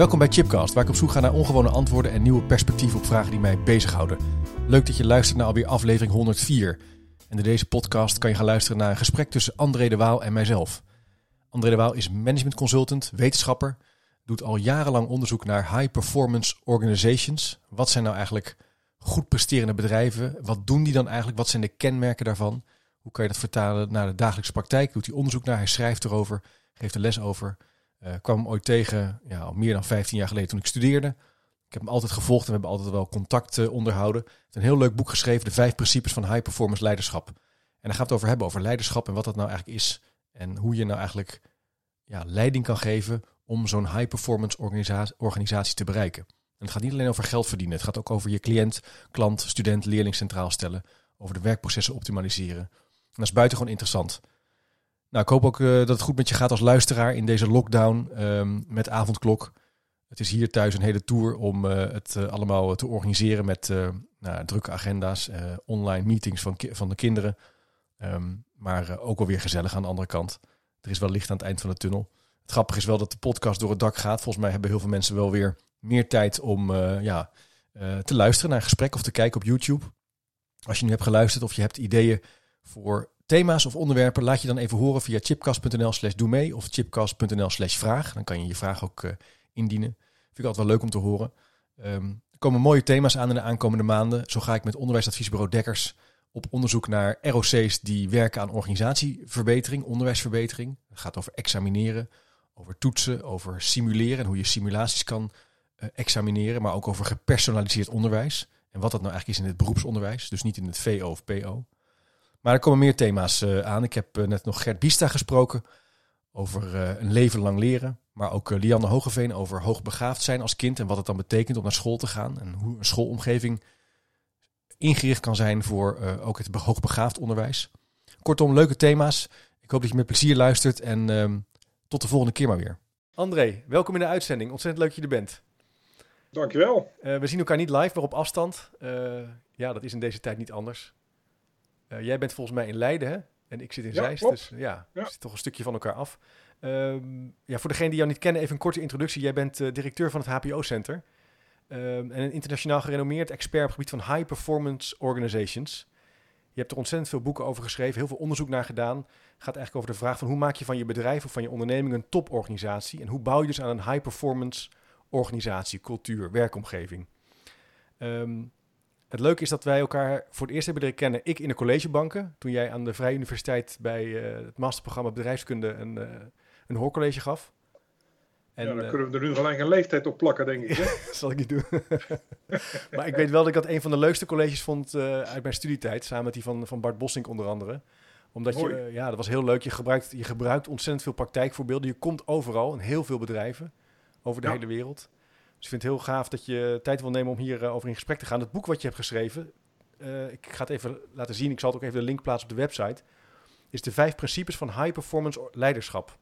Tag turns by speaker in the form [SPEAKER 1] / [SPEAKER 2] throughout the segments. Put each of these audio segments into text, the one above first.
[SPEAKER 1] Welkom bij Chipcast, waar ik op zoek ga naar ongewone antwoorden en nieuwe perspectieven op vragen die mij bezighouden. Leuk dat je luistert naar alweer aflevering 104. En in deze podcast kan je gaan luisteren naar een gesprek tussen André de Waal en mijzelf. André de Waal is management consultant, wetenschapper, doet al jarenlang onderzoek naar high performance organizations. Wat zijn nou eigenlijk goed presterende bedrijven? Wat doen die dan eigenlijk? Wat zijn de kenmerken daarvan? Hoe kan je dat vertalen naar de dagelijkse praktijk? Doet hij onderzoek naar, hij schrijft erover, geeft er les over. Uh, kwam ooit tegen, ja, al meer dan 15 jaar geleden toen ik studeerde. Ik heb hem altijd gevolgd en we hebben altijd wel contact uh, onderhouden. Hij heeft een heel leuk boek geschreven, De Vijf Principes van High Performance Leiderschap. En daar gaat het over hebben, over leiderschap en wat dat nou eigenlijk is. En hoe je nou eigenlijk ja, leiding kan geven om zo'n high performance organisatie, organisatie te bereiken. En het gaat niet alleen over geld verdienen. Het gaat ook over je cliënt, klant, student, leerling centraal stellen. Over de werkprocessen optimaliseren. En dat is buitengewoon interessant. Nou, ik hoop ook uh, dat het goed met je gaat als luisteraar in deze lockdown um, met avondklok. Het is hier thuis een hele tour om uh, het uh, allemaal te organiseren met nou, drukke agenda's, online meetings van, van de kinderen. Um, maar ook alweer gezellig aan de andere kant. Er is wel licht aan het eind van de tunnel. Het grappige is wel dat de podcast door het dak gaat. Volgens mij hebben heel veel mensen wel weer meer tijd om ja, te luisteren naar een gesprek of te kijken op YouTube. Als je nu hebt geluisterd of je hebt ideeën voor thema's of onderwerpen, laat je dan even horen via chipcast.nl slash doe mee of chipcast.nl slash vraag. Dan kan je je vraag ook uh, indienen. Vind ik altijd wel leuk om te horen. Um, er komen mooie thema's aan in de aankomende maanden. Zo ga ik met onderwijsadviesbureau Dekkers op onderzoek naar ROC's die werken aan organisatieverbetering, onderwijsverbetering. Het gaat over examineren, over toetsen, over simuleren en hoe je simulaties kan uh, examineren, maar ook over gepersonaliseerd onderwijs. En wat dat nou eigenlijk is in het beroepsonderwijs, dus niet in het VO of PO. Maar er komen meer thema's uh, aan. Ik heb uh, net nog Gert Biesta gesproken over uh, een leven lang leren. Maar ook Lianne Hogeveen over hoogbegaafd zijn als kind en wat het dan betekent om naar school te gaan. En hoe een schoolomgeving ingericht kan zijn voor ook het hoogbegaafd onderwijs. Kortom, leuke thema's. Ik hoop dat je met plezier luistert en ehm, tot de volgende keer maar weer. André, welkom in de uitzending. Ontzettend leuk dat je er bent.
[SPEAKER 2] Dankjewel.
[SPEAKER 1] we zien elkaar niet live, maar op afstand. ja, dat is in deze tijd niet anders. Uh, jij bent volgens mij in Leiden, hè? En ik zit in
[SPEAKER 2] ja,
[SPEAKER 1] Zeist,
[SPEAKER 2] klopt.
[SPEAKER 1] dus ja,
[SPEAKER 2] Ja.
[SPEAKER 1] zitten toch een stukje van elkaar af. Um, ja, voor degenen die jou niet kennen, even een korte introductie. Jij bent uh, directeur van het HPO-center. Um, en een internationaal gerenommeerd expert op het gebied van high performance organizations. Je hebt er ontzettend veel boeken over geschreven, heel veel onderzoek naar gedaan. Het gaat eigenlijk over de vraag van hoe maak je van je bedrijf of van je onderneming een toporganisatie? En hoe bouw je dus aan een high performance organisatie, cultuur, werkomgeving? Um, het leuke is dat wij elkaar voor het eerst hebben leren kennen. Ik in de collegebanken, toen jij aan de Vrije Universiteit bij uh, het masterprogramma bedrijfskunde een, uh, een hoorcollege gaf.
[SPEAKER 2] En, ja, dan uh, kunnen we er nu gelijk een leeftijd op plakken, denk ik. Hè?
[SPEAKER 1] dat zal ik niet doen. maar ik weet wel dat ik dat een van de leukste colleges vond uit mijn studietijd. Samen met die van, van Bart Bossink onder andere. Omdat
[SPEAKER 2] Mooi.
[SPEAKER 1] je, ja, dat was heel leuk. Je gebruikt, je gebruikt ontzettend veel praktijkvoorbeelden. Je komt overal in heel veel bedrijven over de
[SPEAKER 2] Ja.
[SPEAKER 1] hele wereld. Dus ik vind het heel gaaf dat je tijd wil nemen om hierover over in gesprek te gaan. Het boek wat je hebt geschreven, uh, ik ga het even laten zien. Ik zal het ook even de link plaatsen op de website. Is de vijf principes van high performance leiderschap.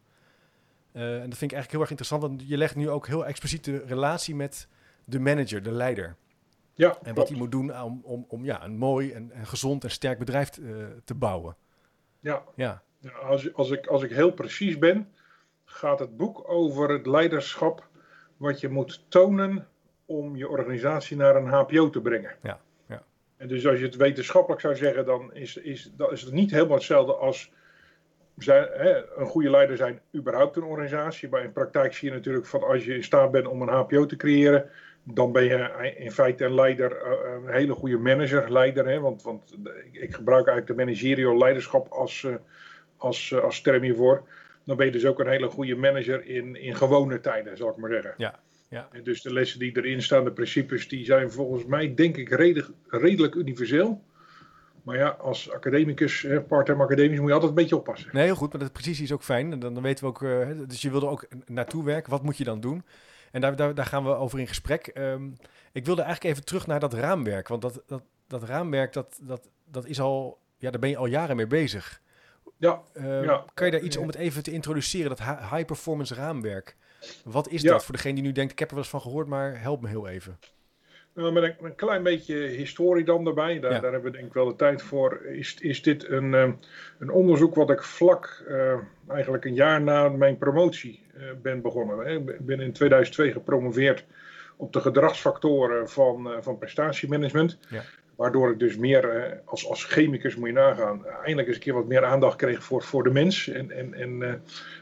[SPEAKER 1] Uh, en dat vind ik eigenlijk heel erg interessant, want je legt nu ook heel expliciet de relatie met de manager, de leider.
[SPEAKER 2] Ja,
[SPEAKER 1] en
[SPEAKER 2] klopt.
[SPEAKER 1] wat hij moet doen om, om, om ja, een mooi en, en gezond en sterk bedrijf uh, te bouwen.
[SPEAKER 2] Ja.
[SPEAKER 1] Ja.
[SPEAKER 2] Ja, als, als, ik, als ik heel precies ben, gaat het boek over het leiderschap wat je moet tonen om je organisatie naar een HPO te brengen.
[SPEAKER 1] Ja, ja.
[SPEAKER 2] En dus als je het wetenschappelijk zou zeggen, dan is, is, dan is het niet helemaal hetzelfde als zijn, hè, een goede leider zijn überhaupt een organisatie. Maar in praktijk zie je natuurlijk van als je in staat bent om een HPO te creëren, dan ben je in feite een leider, eh, een hele goede manager, leider. Hè? Want, want ik gebruik eigenlijk de managerial leiderschap als, uh, als, uh, als term hiervoor dan ben je dus ook een hele goede manager in, in gewone tijden, zal ik maar zeggen.
[SPEAKER 1] Ja, ja.
[SPEAKER 2] En dus de lessen die erin staan, de principes, die zijn volgens mij, denk ik, redelijk, redelijk universeel. Maar ja, als academicus, part-time academisch, moet je altijd een beetje oppassen.
[SPEAKER 1] Nee, heel goed, maar dat precisie is ook fijn. Dan, dan weten we ook, uh, dus je wilde ook naartoe werken. Wat moet je dan doen? En daar, daar, daar gaan we over in gesprek. Um, ik wilde eigenlijk even terug naar dat raamwerk. Want dat, dat, dat raamwerk, dat, dat, dat is al, ja, daar ben je al jaren mee bezig.
[SPEAKER 2] Ja,
[SPEAKER 1] uh,
[SPEAKER 2] ja.
[SPEAKER 1] Kan je daar iets om het even te introduceren, dat high performance raamwerk? Wat is dat voor degene die nu denkt, ik heb er wel eens van gehoord, maar help me heel even.
[SPEAKER 2] Nou, met een, een, klein beetje historie dan erbij, daar, daar, hebben we denk ik wel de tijd voor. Is, is dit een, uh, een onderzoek wat ik vlak, uh, eigenlijk een jaar na mijn promotie uh, ben begonnen. Ik ben in 2002 gepromoveerd op de gedragsfactoren van, van prestatiemanagement. Ja. Waardoor ik dus meer eh, als, als chemicus moet je nagaan, eindelijk eens een keer wat meer aandacht kreeg voor, voor de mens. En, en, en, uh,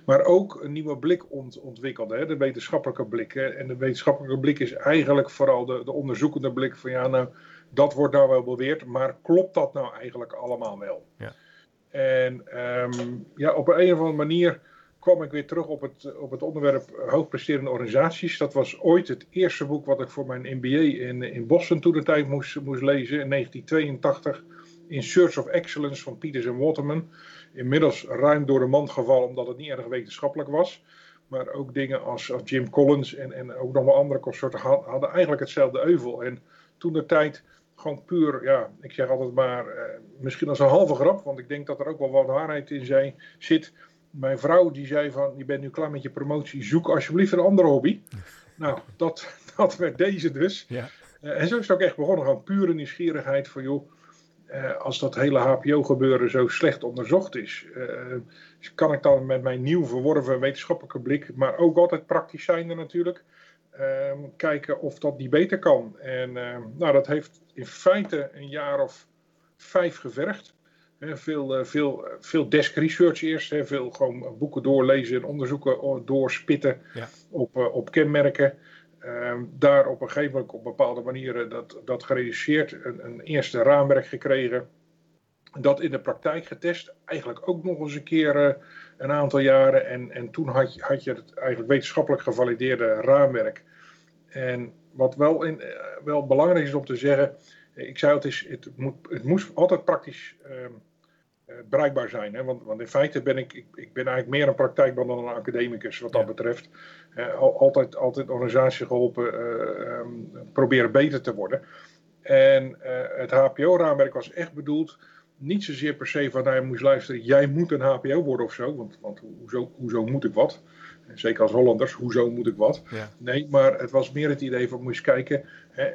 [SPEAKER 2] maar ook een nieuwe blik ont, ontwikkelde, hè, de wetenschappelijke blik. Hè. En de wetenschappelijke blik is eigenlijk vooral de, de onderzoekende blik van ja, nou, dat wordt nou wel beweerd, maar klopt dat nou eigenlijk allemaal wel?
[SPEAKER 1] Ja.
[SPEAKER 2] En um, ja, op een of andere manier kwam ik weer terug op het, op het onderwerp hoogpresterende organisaties. Dat was ooit het eerste boek wat ik voor mijn MBA in, in Boston toen de tijd moest, moest lezen in 1982. In Search of Excellence van Peters en Waterman. Inmiddels ruim door de mand gevallen omdat het niet erg wetenschappelijk was. Maar ook dingen als, als Jim Collins en, en ook nog wel andere consorten hadden eigenlijk hetzelfde euvel. En toen de tijd gewoon puur, ja, ik zeg altijd maar, eh, misschien als een halve grap, want ik denk dat er ook wel wat waarheid in zijn, zit mijn vrouw die zei van, je bent nu klaar met je promotie, zoek alsjeblieft een andere hobby. nou, dat, dat werd deze dus.
[SPEAKER 1] Ja.
[SPEAKER 2] Uh, en zo is het ook echt begonnen, gewoon pure nieuwsgierigheid van, joh, uh, als dat hele HPO-gebeuren zo slecht onderzocht is, uh, kan ik dan met mijn nieuw verworven wetenschappelijke blik, maar ook altijd praktisch zijnde natuurlijk, ehm, kijken of dat niet beter kan. En ehm, nou, dat heeft in feite een jaar of vijf gevergd veel, veel, veel desk research eerst. veel gewoon boeken doorlezen en onderzoeken doorspitten
[SPEAKER 1] ja.
[SPEAKER 2] op, op kenmerken. Ehm, daar op een gegeven moment op bepaalde manieren dat, dat gereduceerd. Een, een eerste raamwerk gekregen. Dat in de praktijk getest. Eigenlijk ook nog eens een keer uh, een aantal jaren. En, en toen had je, had je het eigenlijk wetenschappelijk gevalideerde raamwerk. En wat wel, in, wel belangrijk is om te zeggen ik zei het, is, het, moet, het moest altijd praktisch um, uh, bereikbaar zijn. Hè? Want, want, in feite ben ik, ik, ik, ben eigenlijk meer een praktijkman dan een academicus wat dat ja. betreft. Uh, altijd, altijd organisatie geholpen, uh, um, proberen beter te worden. En het HPO-raamwerk was echt bedoeld, niet zozeer per se van, nou je moest luisteren, jij moet een HPO worden of zo. Want, want hoezo, hoezo moet ik wat? Zeker als Hollanders, hoezo moet ik wat?
[SPEAKER 1] Ja.
[SPEAKER 2] Nee, maar het was meer het idee van, moest kijken, hè,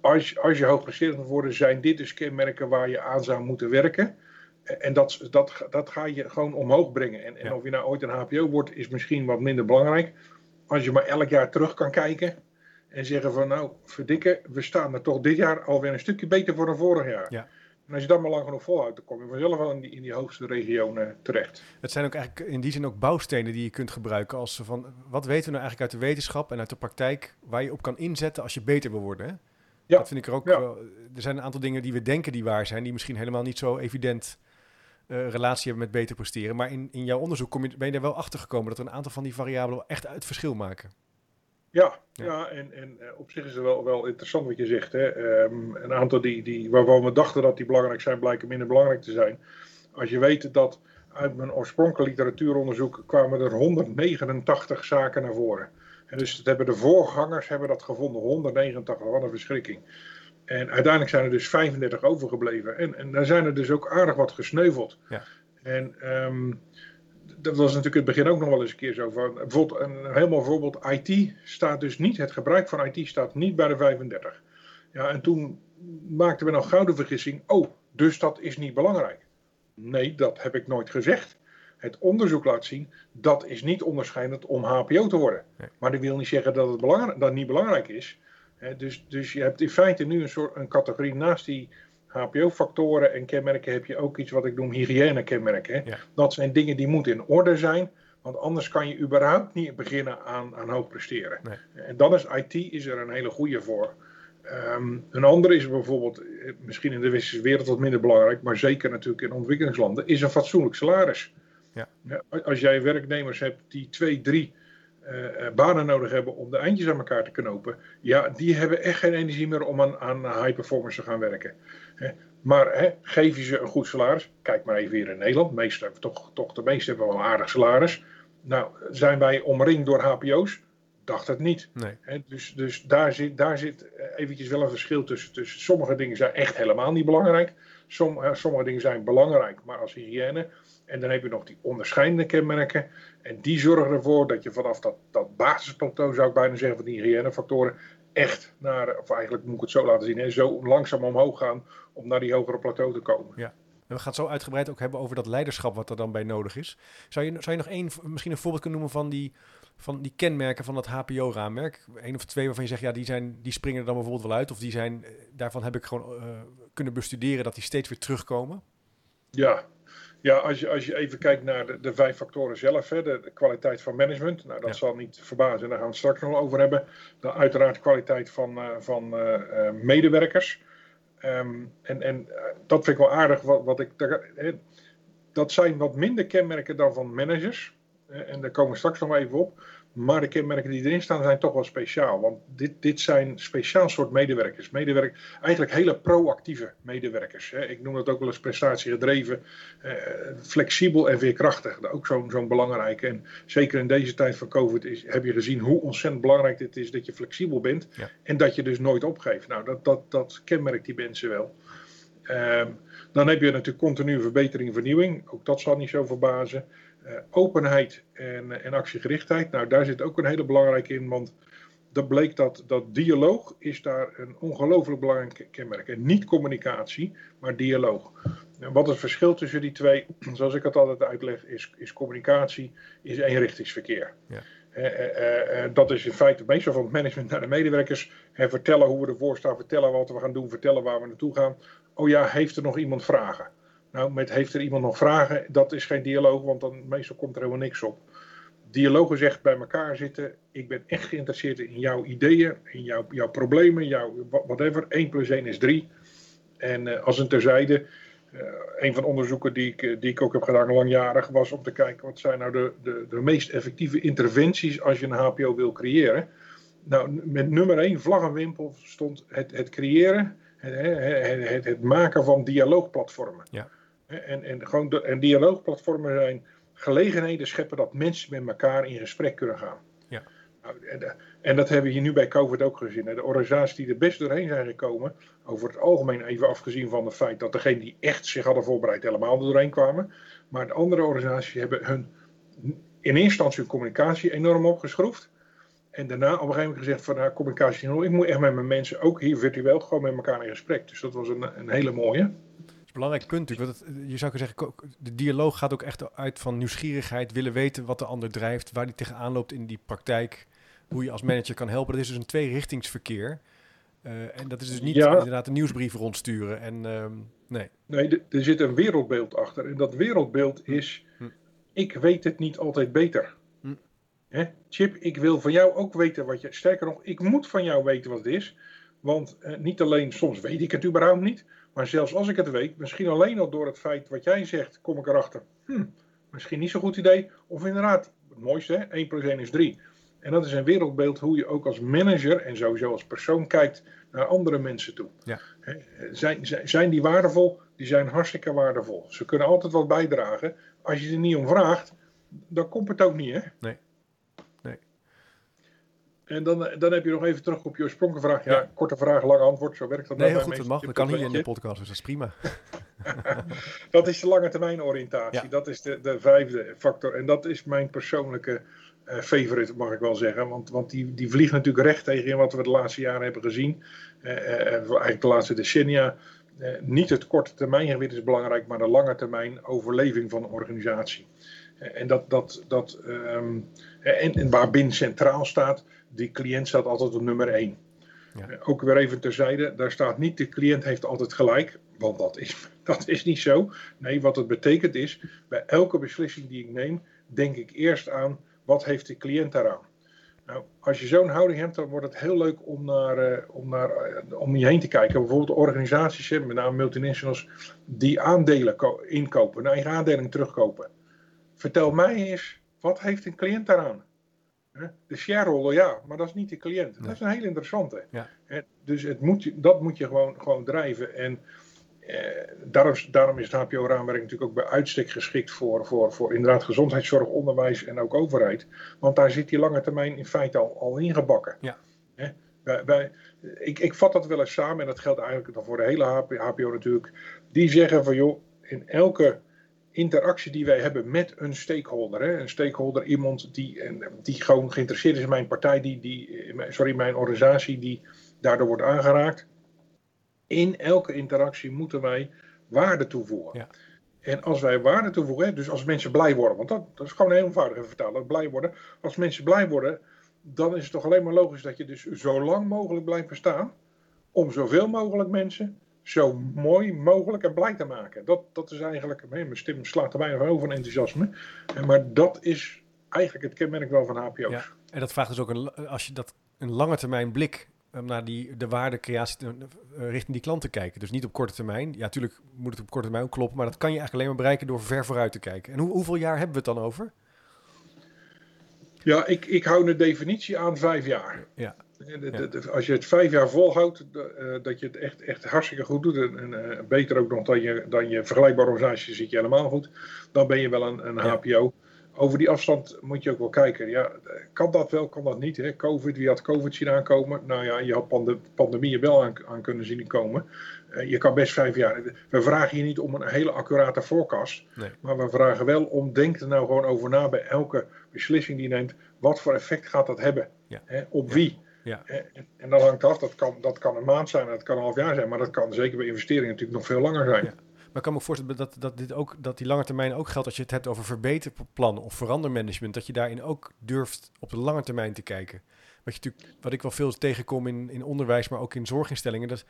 [SPEAKER 2] als, als je hoogpresterend wil worden, zijn dit dus kenmerken waar je aan zou moeten werken. En dat, dat, dat ga je gewoon omhoog brengen. En, en
[SPEAKER 1] Ja.
[SPEAKER 2] of je nou ooit een HPO wordt, is misschien wat minder belangrijk. Als je maar elk jaar terug kan kijken en zeggen van, nou, verdikken, we staan er toch dit jaar alweer een stukje beter voor dan vorig jaar.
[SPEAKER 1] Ja.
[SPEAKER 2] En als je dat maar lang genoeg volhoudt, dan kom je vanzelf wel in die, in die hoogste regionen terecht.
[SPEAKER 1] Het zijn ook eigenlijk in die zin ook bouwstenen die je kunt gebruiken als van wat weten we nou eigenlijk uit de wetenschap en uit de praktijk waar je op kan inzetten als je beter wil worden. Hè?
[SPEAKER 2] Ja.
[SPEAKER 1] Dat vind ik er ook.
[SPEAKER 2] Ja.
[SPEAKER 1] wel- er zijn een aantal dingen die we denken die waar zijn, die misschien helemaal niet zo evident eh, relatie hebben met beter presteren. Maar in, in jouw onderzoek kom je, ben je er wel achter gekomen dat er een aantal van die variabelen echt uit verschil maken.
[SPEAKER 2] Ja,
[SPEAKER 1] Ja.
[SPEAKER 2] ja. en, en eh, op zich is het wel, wel interessant wat je zegt. Hè. Ehm, een aantal die, die, waarvan we dachten dat die belangrijk zijn, blijken minder belangrijk te zijn. Als je weet dat uit mijn oorspronkelijke literatuuronderzoek kwamen er 189 zaken naar voren. En dus dat hebben de voorgangers hebben dat gevonden, 189, wat een verschrikking. En uiteindelijk zijn er dus 35 overgebleven. En, en daar zijn er dus ook aardig wat gesneuveld.
[SPEAKER 1] Ja.
[SPEAKER 2] En ehm, dat was natuurlijk in het begin ook nog wel eens een keer zo. Van, bijvoorbeeld een mooi voorbeeld, IT staat dus niet, het gebruik van IT staat niet bij de 35. Ja, en toen maakten we nog gouden vergissing. Oh, dus dat is niet belangrijk. Nee, dat heb ik nooit gezegd. Het onderzoek laat zien, dat is niet onderscheidend om HPO te worden.
[SPEAKER 1] Nee.
[SPEAKER 2] Maar dat wil niet zeggen dat het, belangrijk, dat niet belangrijk is. Dus, dus je hebt in feite nu een soort een categorie naast die HPO-factoren en kenmerken heb je ook iets wat ik noem hygiëne-kenmerken.
[SPEAKER 1] Ja.
[SPEAKER 2] Dat zijn dingen die moeten in orde zijn, want anders kan je überhaupt niet beginnen aan, aan hoog presteren.
[SPEAKER 1] Nee.
[SPEAKER 2] En dan is IT is er een hele goede voor. Ehm, een andere is bijvoorbeeld, eh, misschien in de westerse wereld wat minder belangrijk, maar zeker natuurlijk in ontwikkelingslanden, is een fatsoenlijk salaris.
[SPEAKER 1] Ja.
[SPEAKER 2] als jij werknemers hebt die twee, drie banen nodig hebben om de eindjes aan elkaar te knopen, ja, die hebben echt geen energie meer om aan, aan high performance te gaan werken. Maar hè, geef je ze een goed salaris, kijk maar even hier in Nederland, meestal, toch, toch de meeste hebben wel een aardig salaris. Nou, zijn wij omringd door HPO's? Dacht het niet.
[SPEAKER 1] Nee.
[SPEAKER 2] dus dus daar, zit, daar zit eh, eventjes wel een verschil tussen, tussen. Sommige dingen zijn echt helemaal niet belangrijk. Som, uh, sommige dingen zijn belangrijk, maar als hygiëne. En dan heb je nog die onderscheidende kenmerken. En die zorgen ervoor dat je vanaf dat, dat basisplateau, zou ik bijna zeggen, van die hygiënefactoren, echt naar, of eigenlijk moet ik het zo laten zien, hè, zo langzaam omhoog gaan om naar die hogere plateau te komen.
[SPEAKER 1] Ja. En we gaan het zo uitgebreid ook hebben over dat leiderschap wat er dan bij nodig is. Zou je, zou je nog één, misschien een voorbeeld kunnen noemen van die, van die kenmerken van dat HPO-raamwerk? Eén of twee waarvan je zegt, ja, die, zijn, die springen er dan bijvoorbeeld wel uit. Of die zijn, eh, daarvan heb ik gewoon uh, kunnen bestuderen dat die steeds weer terugkomen.
[SPEAKER 2] Ja, ja, als je, als je even kijkt naar de, de vijf factoren zelf, hè, de, kwaliteit van management, nou, dat zal niet verbazen, daar gaan we het straks nog over hebben. Dan uiteraard kwaliteit van, uh, van uh, medewerkers. Um, en, en dat vind ik wel aardig, wat, wat ik, dat zijn wat minder kenmerken dan van managers. En daar komen we straks nog even op. Maar de kenmerken die erin staan zijn toch wel speciaal. Want dit, dit zijn speciaal soort medewerkers. Medewerk, eigenlijk hele proactieve medewerkers. Hè. Ik noem dat ook wel eens prestatiegedreven, eh, flexibel en veerkrachtig. Ook zo'n zo'n belangrijke. En zeker in deze tijd van COVID is, heb je gezien hoe ontzettend belangrijk het is dat je flexibel bent. En dat je dus nooit opgeeft. Nou, dat, dat, dat kenmerkt die mensen wel. Um, dan heb je natuurlijk continue verbetering en vernieuwing. Ook dat zal niet zo verbazen. Uh, openheid en, en actiegerichtheid. Nou, daar zit ook een hele belangrijke in, want dat bleek dat, dat dialoog is daar een ongelooflijk belangrijk kenmerk. En niet communicatie, maar dialoog. En wat het verschil tussen die twee, zoals ik het altijd uitleg, is, is communicatie, is eenrichtingsverkeer. Ja. Uh, dat is in feite meestal van het management naar de medewerkers. vertellen hoe we ervoor staan, vertellen wat we gaan doen, vertellen waar we naartoe gaan. Oh ja, heeft er nog iemand vragen? Nou, met heeft er iemand nog vragen, dat is geen dialoog, want dan meestal komt er helemaal niks op. Dialogen zegt bij elkaar zitten, ik ben echt geïnteresseerd in jouw ideeën, in jouw, jouw problemen, jouw whatever. 1 plus 1 is 3. En uh, als een terzijde, uh, een van de onderzoeken die ik, die ik ook heb gedaan langjarig, was om te kijken wat zijn nou de, de, de meest effectieve interventies als je een HPO wil creëren. Nou, met nummer 1, vlag en wimpel, stond het, het creëren, het, het, het, het maken van dialoogplatformen.
[SPEAKER 1] Ja.
[SPEAKER 2] En, en, gewoon de, en dialoogplatformen zijn gelegenheden scheppen dat mensen met elkaar in gesprek kunnen gaan.
[SPEAKER 1] Ja.
[SPEAKER 2] Nou, en, en, dat hebben we hier nu bij COVID ook gezien. De organisaties die er best doorheen zijn gekomen, over het algemeen even afgezien van het feit dat degenen die echt zich hadden voorbereid helemaal er doorheen kwamen. Maar de andere organisaties hebben hun, in eerste instantie hun communicatie enorm opgeschroefd. En daarna op een gegeven moment gezegd van nou, communicatie, ik moet echt met mijn mensen, ook hier virtueel, gewoon met elkaar in gesprek. Dus dat was een, een hele mooie
[SPEAKER 1] belangrijk punt natuurlijk. Want het, je zou kunnen zeggen, de dialoog gaat ook echt uit van nieuwsgierigheid, willen weten wat de ander drijft, waar die tegenaan loopt in die praktijk, hoe je als manager kan helpen. Dat is dus een tweerichtingsverkeer. Uh, en dat is dus niet inderdaad een nieuwsbrief rondsturen. En, uh, nee,
[SPEAKER 2] nee er zit een wereldbeeld achter. En dat wereldbeeld hm. is, hm. ik weet het niet altijd beter. Hm. Hè? Chip, ik wil van jou ook weten wat je... Sterker nog, ik moet van jou weten wat het is. Want uh, niet alleen soms weet ik het überhaupt niet... Maar zelfs als ik het weet, misschien alleen al door het feit wat jij zegt, kom ik erachter. Hm, misschien niet zo'n goed idee. Of inderdaad, het mooiste, hè? 1 plus 1 is 3. En dat is een wereldbeeld hoe je ook als manager en sowieso als persoon kijkt naar andere mensen toe.
[SPEAKER 1] Ja.
[SPEAKER 2] Zijn, zijn, zijn die waardevol? Die zijn hartstikke waardevol. Ze kunnen altijd wat bijdragen. Als je er niet om vraagt, dan komt het ook niet, hè?
[SPEAKER 1] Nee.
[SPEAKER 2] En dan, eh, dan heb je nog even terug op je oorspronkelijke vraag. Ja, korte vraag, lang antwoord. Zo werkt dat.
[SPEAKER 1] Nee, heel goed, dat mag. Dat kan hier in de podcast, dus dat is prima.
[SPEAKER 2] dat is de lange termijn oriëntatie. Dat is de, de vijfde factor. En dat is mijn persoonlijke uh, favorite, mag ik wel zeggen. Want, want die, die vliegt natuurlijk recht tegen wat we de laatste jaren hebben gezien. Uh, uh, eigenlijk de laatste decennia. niet het korte termijn gewit is belangrijk, maar de lange termijn overleving van een organisatie. en dat, dat, dat um, en, en waar BIN centraal staat, die cliënt staat altijd op nummer 1. Ja. Eh, ook weer even terzijde, daar staat niet de cliënt heeft altijd gelijk, want dat is, dat is niet zo. Nee, wat het betekent is, bij elke beslissing die ik neem, denk ik eerst aan wat heeft de cliënt daaraan. Nou, als je zo'n houding hebt, dan wordt het heel leuk om, naar, uh, om, naar, uh, om je heen te kijken. Bijvoorbeeld organisaties, met name multinationals, die aandelen inkopen, een eigen aandeling terugkopen. Vertel mij eens, wat heeft een cliënt daaraan? De shareholder, ja, maar dat is niet de cliënt. Dat is een heel interessante. Ja. Dus het moet, dat moet je gewoon, gewoon drijven. En eh, daarom, daarom, is het HPO-raamwerk natuurlijk ook bij uitstek geschikt voor, voor, voor inderdaad gezondheidszorg, onderwijs en ook overheid. Want daar zit die lange termijn in feite al, al ingebakken. Ja. Bij, ik, ik vat dat wel eens samen, en dat geldt eigenlijk dan voor de hele HPO natuurlijk. Die zeggen van joh, in elke interactie die wij hebben met een stakeholder. Hè, een stakeholder, iemand die, die gewoon geïnteresseerd is in mijn partij, die, die, sorry, mijn organisatie, die daardoor wordt aangeraakt. In elke interactie moeten wij waarde toevoegen. Ja. En als wij waarde toevoegen, dus als mensen blij worden, want dat, dat is gewoon heel eenvoudig even vertalen, blij worden. Als mensen blij worden, dan is het toch alleen maar logisch dat je dus zo lang mogelijk blijft bestaan. Om zoveel mogelijk mensen zo mooi mogelijk en blij te maken. Dat, dat is eigenlijk, mijn stem slaat er van over van enthousiasme. Maar dat is eigenlijk het kenmerk wel van HPO's. Ja,
[SPEAKER 1] en dat vraagt dus ook, een, als je dat een lange termijn blik naar die, de waardecreatie uh, richting die klanten kijken. Dus niet op korte termijn. Ja, natuurlijk moet het op korte termijn ook kloppen, maar dat kan je eigenlijk alleen maar bereiken door ver vooruit te kijken. En hoe, hoeveel jaar hebben we het dan over?
[SPEAKER 2] Ja, ik, ik hou een definitie aan vijf jaar. Ja. Als je het vijf jaar volhoudt, uh, dat je het echt, echt hartstikke goed doet, en, uh, beter ook nog dan je, dan je vergelijkbare organisatie zit je helemaal goed, dan ben je wel een, een HPO. Over die afstand moet je ook wel kijken. Ja, kan dat wel, kan dat niet? Hè? Covid, wie had Covid zien aankomen? Nou ja, je had pande pandemieën wel aan, aan, kunnen zien komen. Uh, je kan best vijf jaar. We vragen hier niet om een hele accurate. Nee. Maar we vragen wel om, denk er nou gewoon over na bij elke beslissing die je neemt. Wat voor effect gaat dat hebben? Hè? Op wie? Ja. En, en dan hangt af, dat kan, dat kan een maand zijn, dat kan een half jaar zijn, maar dat kan zeker bij investeringen natuurlijk nog veel langer zijn. Ja.
[SPEAKER 1] Maar ik kan me ook voorstellen dat, dat, dit ook, dat die lange termijn ook geldt als je het hebt over verbeterplannen of verandermanagement, dat je daarin ook durft op de lange termijn te kijken. Wat, je natuurlijk, wat ik wel veel tegenkom in, in onderwijs, maar ook in zorginstellingen, dat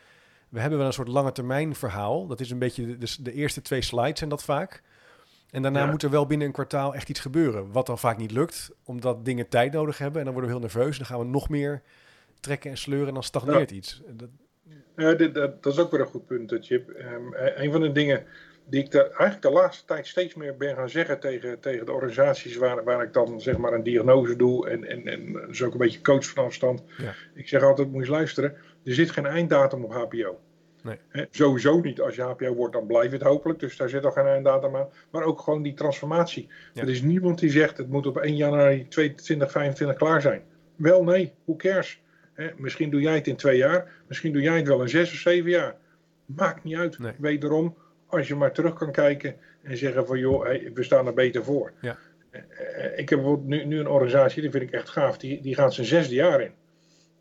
[SPEAKER 1] we hebben wel een soort lange termijn verhaal. Dat is een beetje de, de eerste twee slides en dat vaak. En daarna moet er wel binnen een kwartaal echt iets gebeuren. Wat dan vaak niet lukt, omdat dingen tijd nodig hebben. En dan worden we heel nerveus. Dan gaan we nog meer trekken en sleuren en dan stagneert iets.
[SPEAKER 2] Dat... Dit, dat, dat, is ook weer een goed punt, Chip. Um, een van de dingen die ik de, eigenlijk de laatste tijd steeds meer ben gaan zeggen tegen, tegen de organisaties waar, waar ik dan zeg maar een diagnose doe en, en, en dus ook een beetje coach van afstand. Ja. Ik zeg altijd, moet je luisteren, er zit geen einddatum op HPO. Nee. sowieso niet. Als je HPO wordt, dan blijft het hopelijk. Dus daar zit al geen einddatum aan. Maar ook gewoon die transformatie. Er is niemand die zegt, het moet op 1 januari 2025 klaar zijn. Wel, nee, hoe cares? misschien doe jij het in twee jaar, misschien doe jij het wel in zes of zeven jaar. Maakt niet uit. Nee. Wederom, als je maar terug kan kijken en zeggen van joh, we staan er beter voor. Ja. Eh, eh, ik heb bijvoorbeeld nu, nu, een organisatie, die vind ik echt gaaf, die, die gaat zijn zesde jaar in.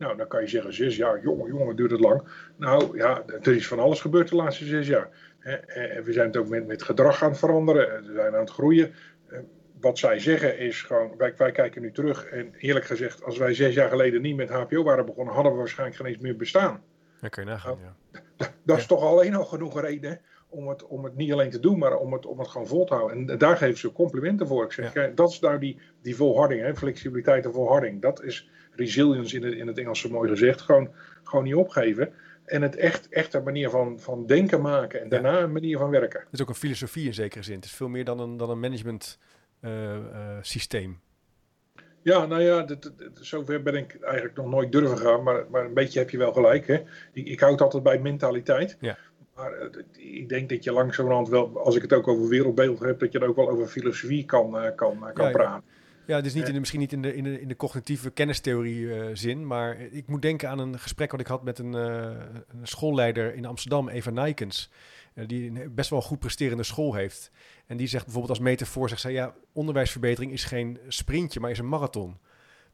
[SPEAKER 2] Nou, dan kan je zeggen, zes jaar, jongen, jongen, duurt het lang. Nou ja, er is van alles gebeurd de laatste zes jaar. En we zijn het ook met, met gedrag aan het veranderen, we zijn aan het groeien wat zij zeggen is gewoon, wij, wij, kijken nu terug. En eerlijk gezegd, als wij zes jaar geleden niet met HPO waren begonnen, hadden we waarschijnlijk geen eens meer bestaan.
[SPEAKER 1] Dat kun je nagaan, nou,
[SPEAKER 2] ja. Dat is toch alleen al genoeg reden om het, om het niet alleen te doen, maar om het, om het gewoon vol te houden. En daar geven ze complimenten voor. Ik zeg, kijk, dat is nou die, die volharding, hè, flexibiliteit en volharding. Dat is resilience in het, in het Engels zo mooi gezegd. Gewoon, gewoon niet opgeven. En het echt, echt een manier van, van denken maken en daarna een manier van werken. Het
[SPEAKER 1] is ook een filosofie in zekere zin. Het is veel meer dan een, dan een management eh, eh, systeem.
[SPEAKER 2] Ja, nou ja, zover ben ik eigenlijk nog nooit durven gaan, maar, maar een beetje heb je wel gelijk. Hè? Ik, ik houd altijd bij mentaliteit. Ja. Maar uh, ik denk dat je langzamerhand wel, als ik het ook over wereldbeeld heb, dat je er ook wel over filosofie kan, uh, kan, kan ja, praten.
[SPEAKER 1] Ja, dus niet in de, misschien niet in de, in de, in de cognitieve kennistheorie uh, zin, maar ik moet denken aan een gesprek wat ik had met een, een schoolleider in Amsterdam, Eva Nijkens. Eh, die een best wel goed presterende school heeft. En die zegt bijvoorbeeld als metafoor, zegt zij, ja, onderwijsverbetering is geen sprintje, maar is een marathon.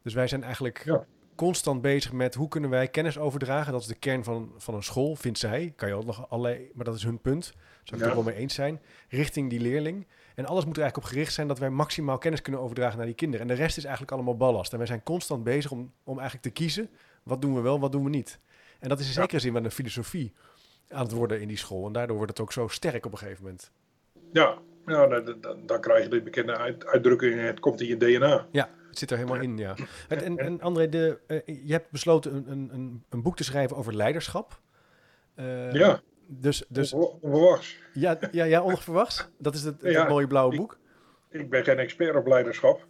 [SPEAKER 1] Dus wij zijn eigenlijk constant bezig met hoe kunnen wij kennis overdragen. Dat is de kern van, van een school, vindt zij. Kan je ook nog allerlei, maar dat is hun punt. Zou ik het ook wel mee eens zijn. Richting die leerling. En alles moet er eigenlijk op gericht zijn dat wij maximaal kennis kunnen overdragen naar die kinderen. En de rest is eigenlijk allemaal ballast. En wij zijn constant bezig om, om eigenlijk te kiezen. Wat doen we wel, wat doen we niet? En dat is in zekere zin wel een filosofie aan het worden in die school. En daardoor wordt het ook zo sterk op een gegeven moment.
[SPEAKER 2] Ja, ja dan, dan, dan krijg je de bekende uitdrukking, het komt in je DNA.
[SPEAKER 1] Ja, het zit er helemaal in, ja. En, en, André, de, uh, je hebt besloten een, een, een boek te schrijven over leiderschap.
[SPEAKER 2] Uh, ja,
[SPEAKER 1] dus, dus,
[SPEAKER 2] onverwachts.
[SPEAKER 1] Ja, ja, ja, onverwachts. Dat is het, het mooie blauwe boek.
[SPEAKER 2] Ik ben geen expert op leiderschap.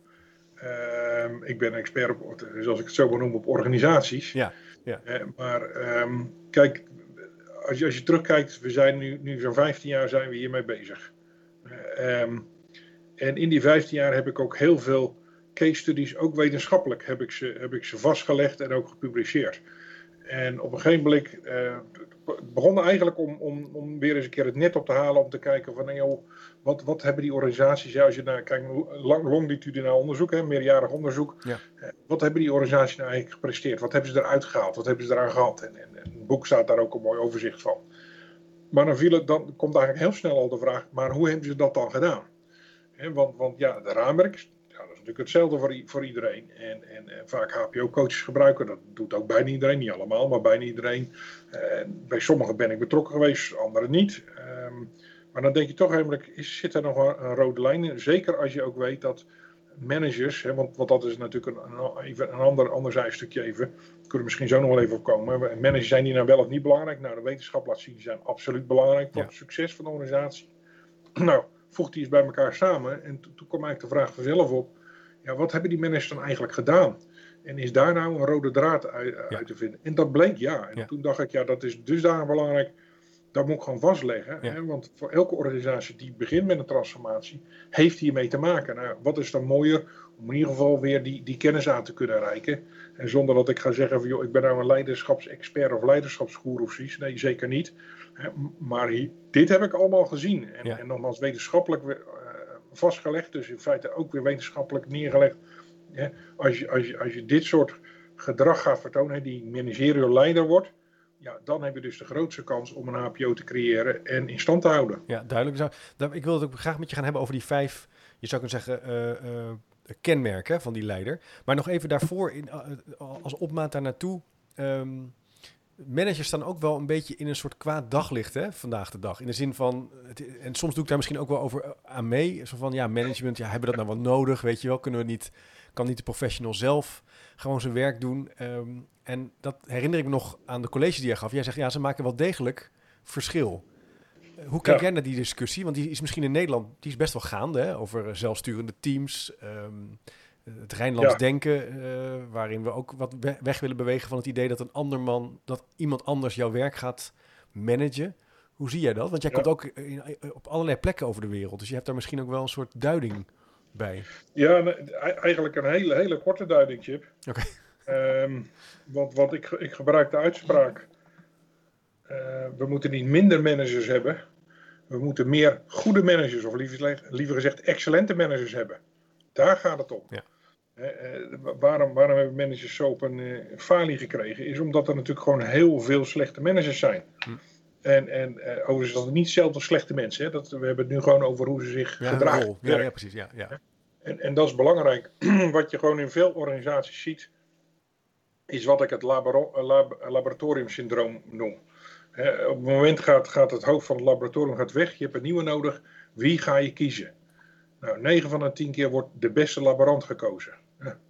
[SPEAKER 2] Ehm, ik ben expert op, zoals ik het zo maar noem, op organisaties.
[SPEAKER 1] Ja, ja.
[SPEAKER 2] maar ehm, kijk, als je, als je terugkijkt, we zijn nu, nu zo'n 15 jaar zijn we hiermee bezig. Ehm, en in die 15 jaar heb ik ook heel veel case studies, ook wetenschappelijk, heb ik ze, heb ik ze vastgelegd en ook gepubliceerd. En op een gegeven moment uh, begon eigenlijk om, om, om weer eens een keer het net op te halen om te kijken van joh, wat, wat hebben die organisaties, ja, als je naar kijkt, lang, longitudinaal onderzoek, hè, meerjarig onderzoek, ja. Eh, wat hebben die organisaties nou eigenlijk gepresteerd? Wat hebben ze eruit gehaald? Wat hebben ze eraan gehad? En, en, en het boek staat daar ook een mooi overzicht van. Maar dan, viel het, dan komt eigenlijk heel snel al de vraag, maar hoe hebben ze dat dan gedaan? want, want ja, de raamwerk, natuurlijk hetzelfde voor, voor iedereen. En, en, en vaak HBO-coaches gebruiken, dat doet ook bijna iedereen, niet allemaal, maar bijna iedereen. Bij sommigen ben ik betrokken geweest, anderen niet. Ehm, maar dan denk je toch eigenlijk, is, zit er nog een, rode lijn in? Zeker als je ook weet dat managers, hè, want, want dat is natuurlijk een, even een ander, ander zijstukje even, kunnen we misschien zo nog wel even op komen. Managers zijn die nou wel of niet belangrijk? Nou, de wetenschap laat zien, die zijn absoluut belangrijk voor het succes van de organisatie. nou, voegt die eens bij elkaar samen en toen kwam eigenlijk de vraag vanzelf op, ja, wat hebben die managers dan eigenlijk gedaan? En is daar nou een rode draad uit, uit te vinden? En dat bleek ja. En toen dacht ik, ja, dat is dusdanig belangrijk dat moet ik gewoon vastleggen. Hè? Want voor elke organisatie die begint met een transformatie, heeft hiermee te maken. Nou, wat is dan mooier om in ieder geval weer die, die kennis aan te kunnen reiken. En zonder dat ik ga zeggen van, joh, ik ben nou een leiderschapsexpert of leiderschapsgoer of zoiets. Nee, zeker niet. Maar dit heb ik allemaal gezien. En, en nogmaals wetenschappelijk uh, vastgelegd. Dus in feite ook weer wetenschappelijk neergelegd. Als, je, als, je, als je dit soort gedrag gaat vertonen, die managerial leider wordt ja, dan heb je dus de grootste kans om een HPO te creëren en in stand te houden.
[SPEAKER 1] Ja, duidelijk. Ik wil het ook graag met je gaan hebben over die vijf, je zou kunnen zeggen, uh, uh, kenmerken van die leider. Maar nog even daarvoor, in, uh, als opmaat daar naartoe. Um, managers staan ook wel een beetje in een soort kwaad daglicht hè, vandaag de dag. In de zin van, en soms doe ik daar misschien ook wel over aan mee. Zo van, ja, management, ja, hebben we dat nou wel nodig? Weet je wel, kunnen we niet, kan niet de professional zelf gewoon zijn werk doen? Um, en dat herinner ik me nog aan de college die jij gaf. Jij zegt, ja, ze maken wel degelijk verschil. Eh, hoe kijk jij naar die discussie? Want die is misschien in Nederland die is best wel gaande hè? over zelfsturende teams, um, het Rijnlands denken, uh, waarin we ook wat weg willen bewegen van het idee dat een ander man, dat iemand anders jouw werk gaat managen. Hoe zie jij dat? Want jij komt ook in, op allerlei plekken over de wereld, dus je hebt daar misschien ook wel een soort duiding bij.
[SPEAKER 2] Ja, eigenlijk een hele, hele korte duiding, Chip. Oké. Um, want, want ik, ik gebruik de uitspraak: uh, we moeten niet minder managers hebben, we moeten meer goede managers, of liever, liever gezegd excellente managers hebben. Daar gaat het om. Ja. Uh, waarom, waarom hebben managers zo op een uh, falie gekregen? Is omdat er natuurlijk gewoon heel veel slechte managers zijn. Hm. En, en uh, overigens dat niet zelden slechte mensen. Hè? Dat, we hebben het nu gewoon over hoe ze zich ja, gedragen.
[SPEAKER 1] Ja, ja, precies. Ja, ja.
[SPEAKER 2] En, en dat is belangrijk. Wat je gewoon in veel organisaties ziet is wat ik het laboratoriumsyndroom noem. op het moment gaat, gaat het hoofd van het laboratorium gaat weg, je hebt een nieuwe nodig. Wie ga je kiezen? Nou, 9 van de 10 keer wordt de beste laborant gekozen.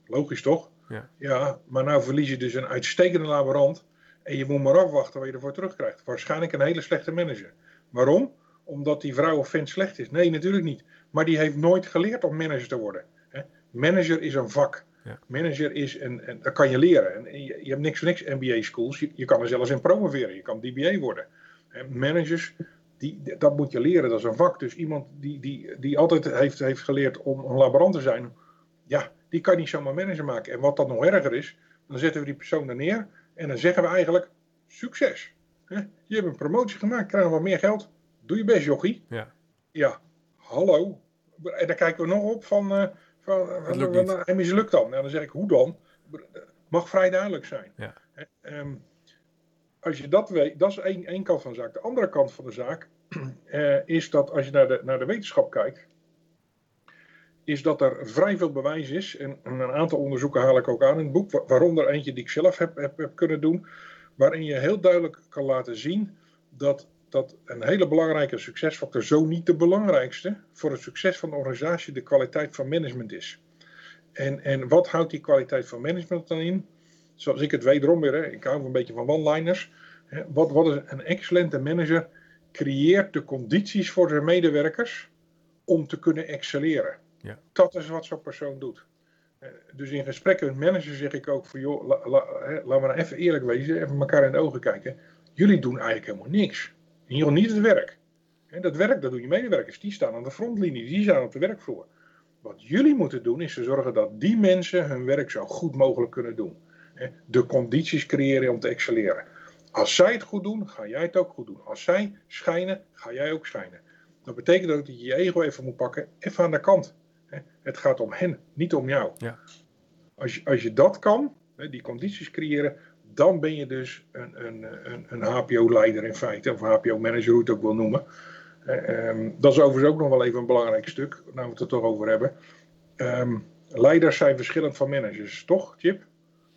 [SPEAKER 2] Logisch toch? Ja. ja, maar nou verlies je dus een uitstekende laborant en je moet maar afwachten wat je ervoor terugkrijgt. Waarschijnlijk een hele slechte manager. Waarom? Omdat die vrouw of vent slecht is? Nee, natuurlijk niet. Maar die heeft nooit geleerd om manager te worden. Manager is een vak. Manager is, en, en dat kan je leren. En je, je hebt niks voor niks MBA-schools. Je, je, kan er zelfs in promoveren. Je kan DBA worden. En managers, die, dat moet je leren. Dat is een vak. Dus iemand die, die, die altijd heeft, heeft geleerd om een laborant te zijn, ja, die kan niet zomaar manager maken. En wat dat nog erger is, dan zetten we die persoon er neer en dan zeggen we eigenlijk: succes. Je hebt een promotie gemaakt, krijg wat meer geld. Doe je best, jochie. Ja, ja hallo. En dan kijken we nog op van. Uh, van, hij mislukt dan. Nou, dan zeg ik, hoe dan? Mag vrij duidelijk zijn. Ja. Um, als je dat weet, dat is één, één kant van de zaak. De andere kant van de zaak uh, is dat als je naar de, naar de wetenschap kijkt, is dat er vrij veel bewijs is. En een aantal onderzoeken haal ik ook aan in het boek, waaronder eentje die ik zelf heb, heb, kunnen doen, waarin je heel duidelijk kan laten zien dat dat een hele belangrijke succesfactor, zo niet de belangrijkste, voor het succes van de organisatie de kwaliteit van management is. En, en wat houdt die kwaliteit van management dan in? Zoals ik het wederom weer, ik hou een beetje van one-liners. Wat, wat is een excellente manager? Creëert de condities voor zijn medewerkers om te kunnen excelleren. Ja. Dat is wat zo'n persoon doet. Dus in gesprekken met managers zeg ik ook van joh, la, la, laten we nou even eerlijk wezen, even elkaar in de ogen kijken. Jullie doen eigenlijk helemaal niks. In ieder geval niet het werk. Dat werk, dat doen je medewerkers. Die staan aan de frontlinie, die staan op de werkvloer. Wat jullie moeten doen is te zorgen dat die mensen hun werk zo goed mogelijk kunnen doen. De condities creëren om te excelleren. Als zij het goed doen, ga jij het ook goed doen. Als zij schijnen, ga jij ook schijnen. Dat betekent ook dat je je ego even moet pakken, even aan de kant. Het gaat om hen, niet om jou. Ja. Als, je, als je dat kan, die condities creëren, dan ben je dus een, een, een, een HPO-leider in feite, of HPO-manager, hoe je het ook wil noemen. Um, dat is overigens ook nog wel even een belangrijk stuk, nou we het er toch over hebben. Um, leiders zijn verschillend van managers, toch, Chip?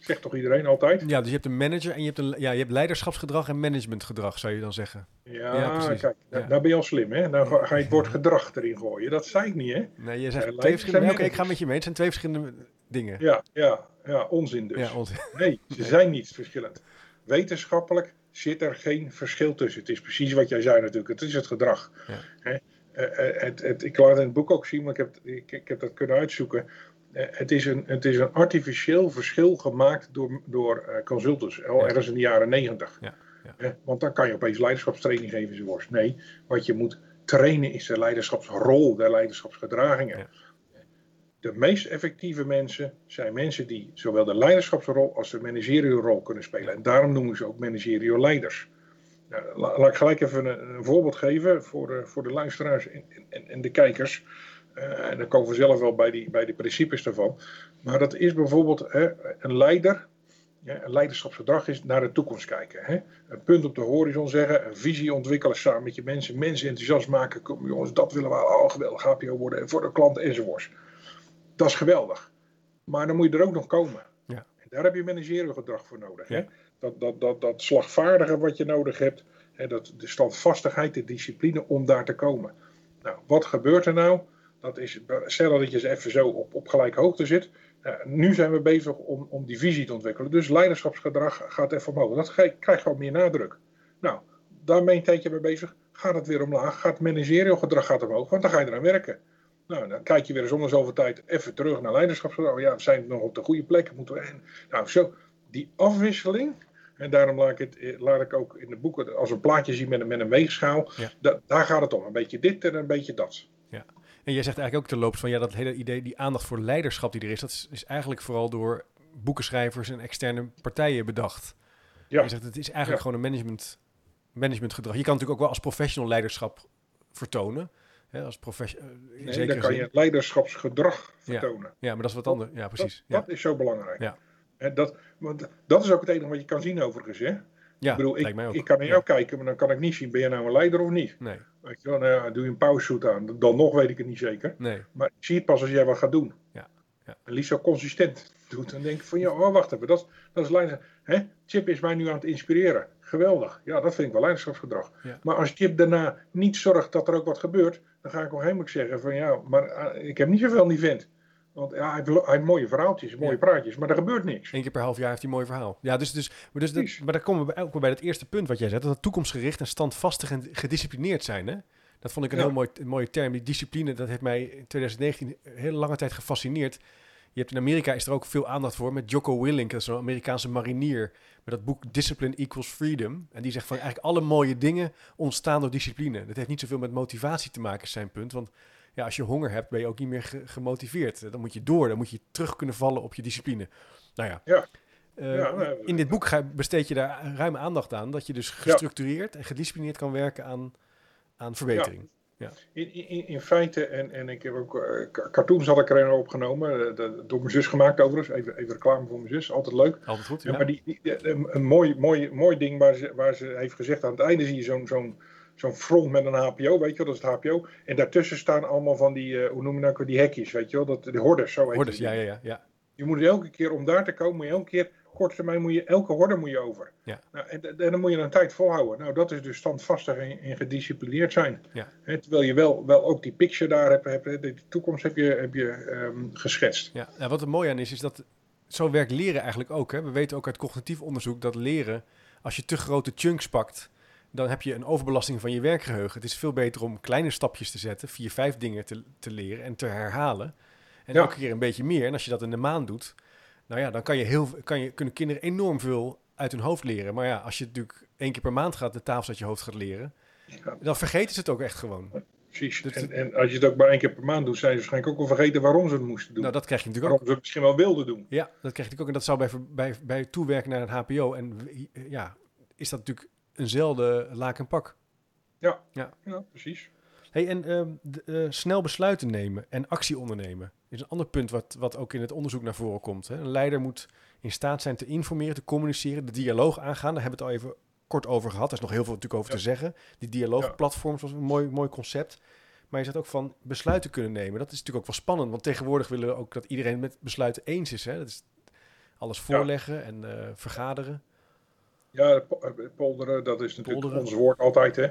[SPEAKER 2] Zegt toch iedereen altijd?
[SPEAKER 1] Ja, dus je hebt een manager en je hebt, een, ja, je hebt leiderschapsgedrag en managementgedrag, zou je dan zeggen.
[SPEAKER 2] Ja, kijk, ja. nou ben je al slim, hè? Nou ga je het woord gedrag erin gooien. Dat zei ik niet, hè?
[SPEAKER 1] Nee, je zegt twee verschillende... Oké, ik ga met je mee. Het zijn twee verschillende dingen.
[SPEAKER 2] Ja, ja, ja onzin dus. Ja, onzin. Nee, ze zijn niet verschillend. Wetenschappelijk zit er geen verschil tussen. Het is precies wat jij zei natuurlijk. Het is het gedrag. Hè? Uh, het, het, ik laat het in het boek ook zien, maar ik heb, ik, ik heb dat kunnen uitzoeken. Uh, het, is een, het is een artificieel verschil gemaakt door, door uh, consultants, al ergens in de jaren negentig. Ja. Ja. want dan kan je opeens leiderschapstraining geven enzovoorts. Nee, wat je moet trainen is de leiderschapsrol, de leiderschapsgedragingen de meest effectieve mensen zijn mensen die zowel de leiderschapsrol als de managerial rol kunnen spelen. En daarom noemen ze ook managerial leiders. Nou, laat ik gelijk even een, een voorbeeld geven voor de, voor de luisteraars en, en, en de kijkers. Uh, en dan komen we zelf wel bij, die, bij de principes daarvan. Maar dat is bijvoorbeeld hè, een leider. Ja, een leiderschapsgedrag is naar de toekomst kijken. Hè? Een punt op de horizon zeggen, een visie ontwikkelen samen met je mensen, mensen enthousiast maken. Kom, jongens, dat willen we al geweldig HPO worden voor de klant enzovoorts. Dat is geweldig. Maar dan moet je er ook nog komen. Ja. En daar heb je managerial gedrag voor nodig. Hè? Dat, dat, dat, dat slagvaardige wat je nodig hebt. Hè? Dat, de standvastigheid, de discipline om daar te komen. Nou, wat gebeurt er nou? Dat is, stel dat je eens even zo op, op gelijke hoogte zit. nu zijn we bezig om, om die visie te ontwikkelen. Dus leiderschapsgedrag gaat even omhoog. Dat krijgt gewoon meer nadruk. Nou, daar ben je een tijdje mee bezig. Gaat het weer omlaag? Gaat het managerial gedrag gaat omhoog? Want dan ga je eraan werken. Nou, dan kijk je weer zonder zoveel tijd even terug naar leiderschap. Oh ja, we zijn nog op de goede plek. Moeten we Nou, zo, die afwisseling. En daarom laat ik, het, eh, laat ik ook in de boeken als een plaatje zien met een, met een weegschaal. daar gaat het om. Een beetje dit en een beetje dat.
[SPEAKER 1] En jij zegt eigenlijk ook terloops van ja, dat hele idee, die aandacht voor leiderschap die er is, dat is, eigenlijk vooral door boekenschrijvers en externe partijen bedacht. Ja. Je zegt het is eigenlijk gewoon een management, managementgedrag. Je kan natuurlijk ook wel als professional leiderschap vertonen als professional.
[SPEAKER 2] Eh, nee, dan kan je leiderschapsgedrag vertonen.
[SPEAKER 1] Ja, maar dat is wat anders. Ja, precies.
[SPEAKER 2] Dat, dat, is zo belangrijk. Ja. dat, want dat is ook het enige wat je kan zien overigens. Hè? Ja, ik bedoel, ik, ik kan naar jou kijken, maar dan kan ik niet zien, ben je nou een leider of niet? Nee. Weet je wel, nou ja, doe je een pauzesuit aan, dan nog weet ik het niet zeker. Nee. Maar ik zie het pas als jij wat gaat doen. Ja. ja. En liefst zo consistent doet, dan denk ik van, ja, oh, wacht even, dat, dat is leider. Hè? Chip is mij nu aan het inspireren. Geweldig. Ja, dat vind ik wel leiderschapsgedrag. Maar als Chip daarna niet zorgt dat er ook wat gebeurt, dan ga ik ook helemaal zeggen van ja, maar eh, ik heb niet zoveel aan die vent. Want ja, hij heeft, hij heeft mooie verhaaltjes, mooie praatjes, maar er gebeurt niks.
[SPEAKER 1] Eén keer per half jaar heeft hij een mooi verhaal. Ja, dus, dus, maar, dus dat, maar dan komen we ook bij het eerste punt wat jij zegt. Dat het toekomstgericht en standvastig en gedisciplineerd zijn. Hè? Dat vond ik een heel mooi, mooie term. Die discipline, dat heeft mij in 2019 een hele lange tijd gefascineerd. Je hebt in Amerika is er ook veel aandacht voor met Jocko Willink, dat is een Amerikaanse marinier, met dat boek Discipline Equals Freedom. En die zegt van eigenlijk alle mooie dingen ontstaan door discipline. Dat heeft niet zoveel met motivatie te maken, is zijn punt. Want ja, als je honger hebt, ben je ook niet meer gemotiveerd. Dan moet je door, dan moet je terug kunnen vallen op je discipline. Nou ja. ja. Uh, in dit boek besteed je daar ruime aandacht aan, dat je dus gestructureerd en gedisciplineerd kan werken aan, aan verbetering.
[SPEAKER 2] Ja. In, in, in feite, en, en ik heb ook uh, cartoons had ik er opgenomen, uh, door mijn zus gemaakt overigens. Even, even reclame voor mijn zus, altijd leuk.
[SPEAKER 1] Altijd goed, ja.
[SPEAKER 2] maar die, die, een mooi, mooi, mooi ding waar ze, waar ze heeft gezegd, aan het einde zie je zo'n zo'n zo'n front met een HPO, weet je wel, dat is het HPO. En daartussen staan allemaal van die, uh, hoe noem je nou, die hekjes, weet je wel, dat, de hordes, zo heet
[SPEAKER 1] Hordes, ja, ja, ja.
[SPEAKER 2] Je moet elke keer, om daar te komen, moet je elke keer korte termijn moet je elke horde moet je over. Ja. Nou, en, en, dan moet je een tijd volhouden. Nou, dat is dus standvastig en, gedisciplineerd zijn. Ja. terwijl je wel, wel ook die picture daar hebt, hebt de toekomst heb je, heb je um, geschetst.
[SPEAKER 1] Ja, nou, wat er mooi aan is, is dat zo werkt leren eigenlijk ook. Hè? We weten ook uit cognitief onderzoek dat leren, als je te grote chunks pakt, dan heb je een overbelasting van je werkgeheugen. Het is veel beter om kleine stapjes te zetten, vier, vijf dingen te, te leren en te herhalen. En elke keer een beetje meer. En als je dat in de maand doet, nou ja, dan kan je heel, kan je, kunnen kinderen enorm veel uit hun hoofd leren. Maar ja, als je natuurlijk één keer per maand gaat de tafels uit je hoofd gaat leren, dan vergeten ze het ook echt gewoon.
[SPEAKER 2] Precies. En, en, als je het ook maar één keer per maand doet, zijn ze waarschijnlijk ook wel vergeten waarom ze het moesten doen.
[SPEAKER 1] Nou, dat krijg je natuurlijk
[SPEAKER 2] waarom ook. Waarom ze het misschien wel wilden doen.
[SPEAKER 1] Ja, dat krijg je natuurlijk ook. En dat zou bij, bij, bij toewerken naar een HBO. En ja, is dat natuurlijk eenzelfde laak en pak.
[SPEAKER 2] Ja, ja. ja precies.
[SPEAKER 1] Hey, en uh, de, uh, snel besluiten nemen en actie ondernemen is een ander punt wat, wat ook in het onderzoek naar voren komt. Hè. Een leider moet in staat zijn te informeren, te communiceren, de dialoog aangaan. Daar hebben we het al even kort over gehad. Er is nog heel veel natuurlijk over te zeggen. Die dialoogplatforms was een mooi, mooi concept. Maar je zegt ook van besluiten kunnen nemen. Dat is natuurlijk ook wel spannend. Want tegenwoordig willen we ook dat iedereen met besluiten eens is. Hè? Dat is alles voorleggen en uh, vergaderen.
[SPEAKER 2] Ja, polderen, dat is natuurlijk polderen. ons woord altijd. Hè?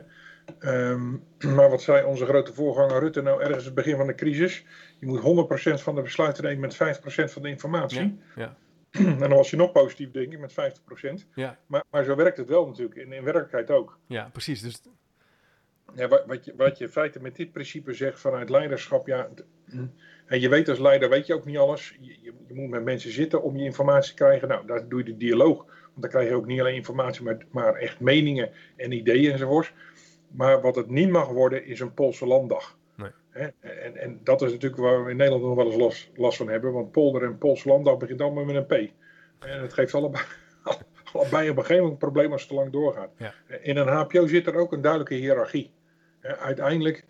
[SPEAKER 2] Um, maar wat zei onze grote voorganger Rutte nou ergens het begin van de crisis? Je moet 100% van de besluiten nemen met 50% van de informatie. Ja, ja. en dan was je nog positief, denk ik, met 50%. Ja. Maar, maar zo werkt het wel natuurlijk, in, in werkelijkheid ook.
[SPEAKER 1] Ja, precies. Dus...
[SPEAKER 2] Ja, wat, wat, je, wat je in feite met dit principe zegt vanuit leiderschap, ja, en je weet als leider, weet je ook niet alles. Je, je, je, moet met mensen zitten om je informatie te krijgen. Nou, daar doe je de dialoog. Dan krijg je ook niet alleen informatie, maar, maar echt meningen en ideeën enzovoorts. Maar wat het niet mag worden, is een Poolse landdag. Nee. En, en dat is natuurlijk waar we in Nederland nog wel eens last, van hebben. Want polder en Poolse landdag begint allemaal met een P. En het geeft allebei, allebei op een gegeven moment een probleem als het te lang doorgaat. Ja. In een HPO zit er ook een duidelijke hiërarchie. Uiteindelijk,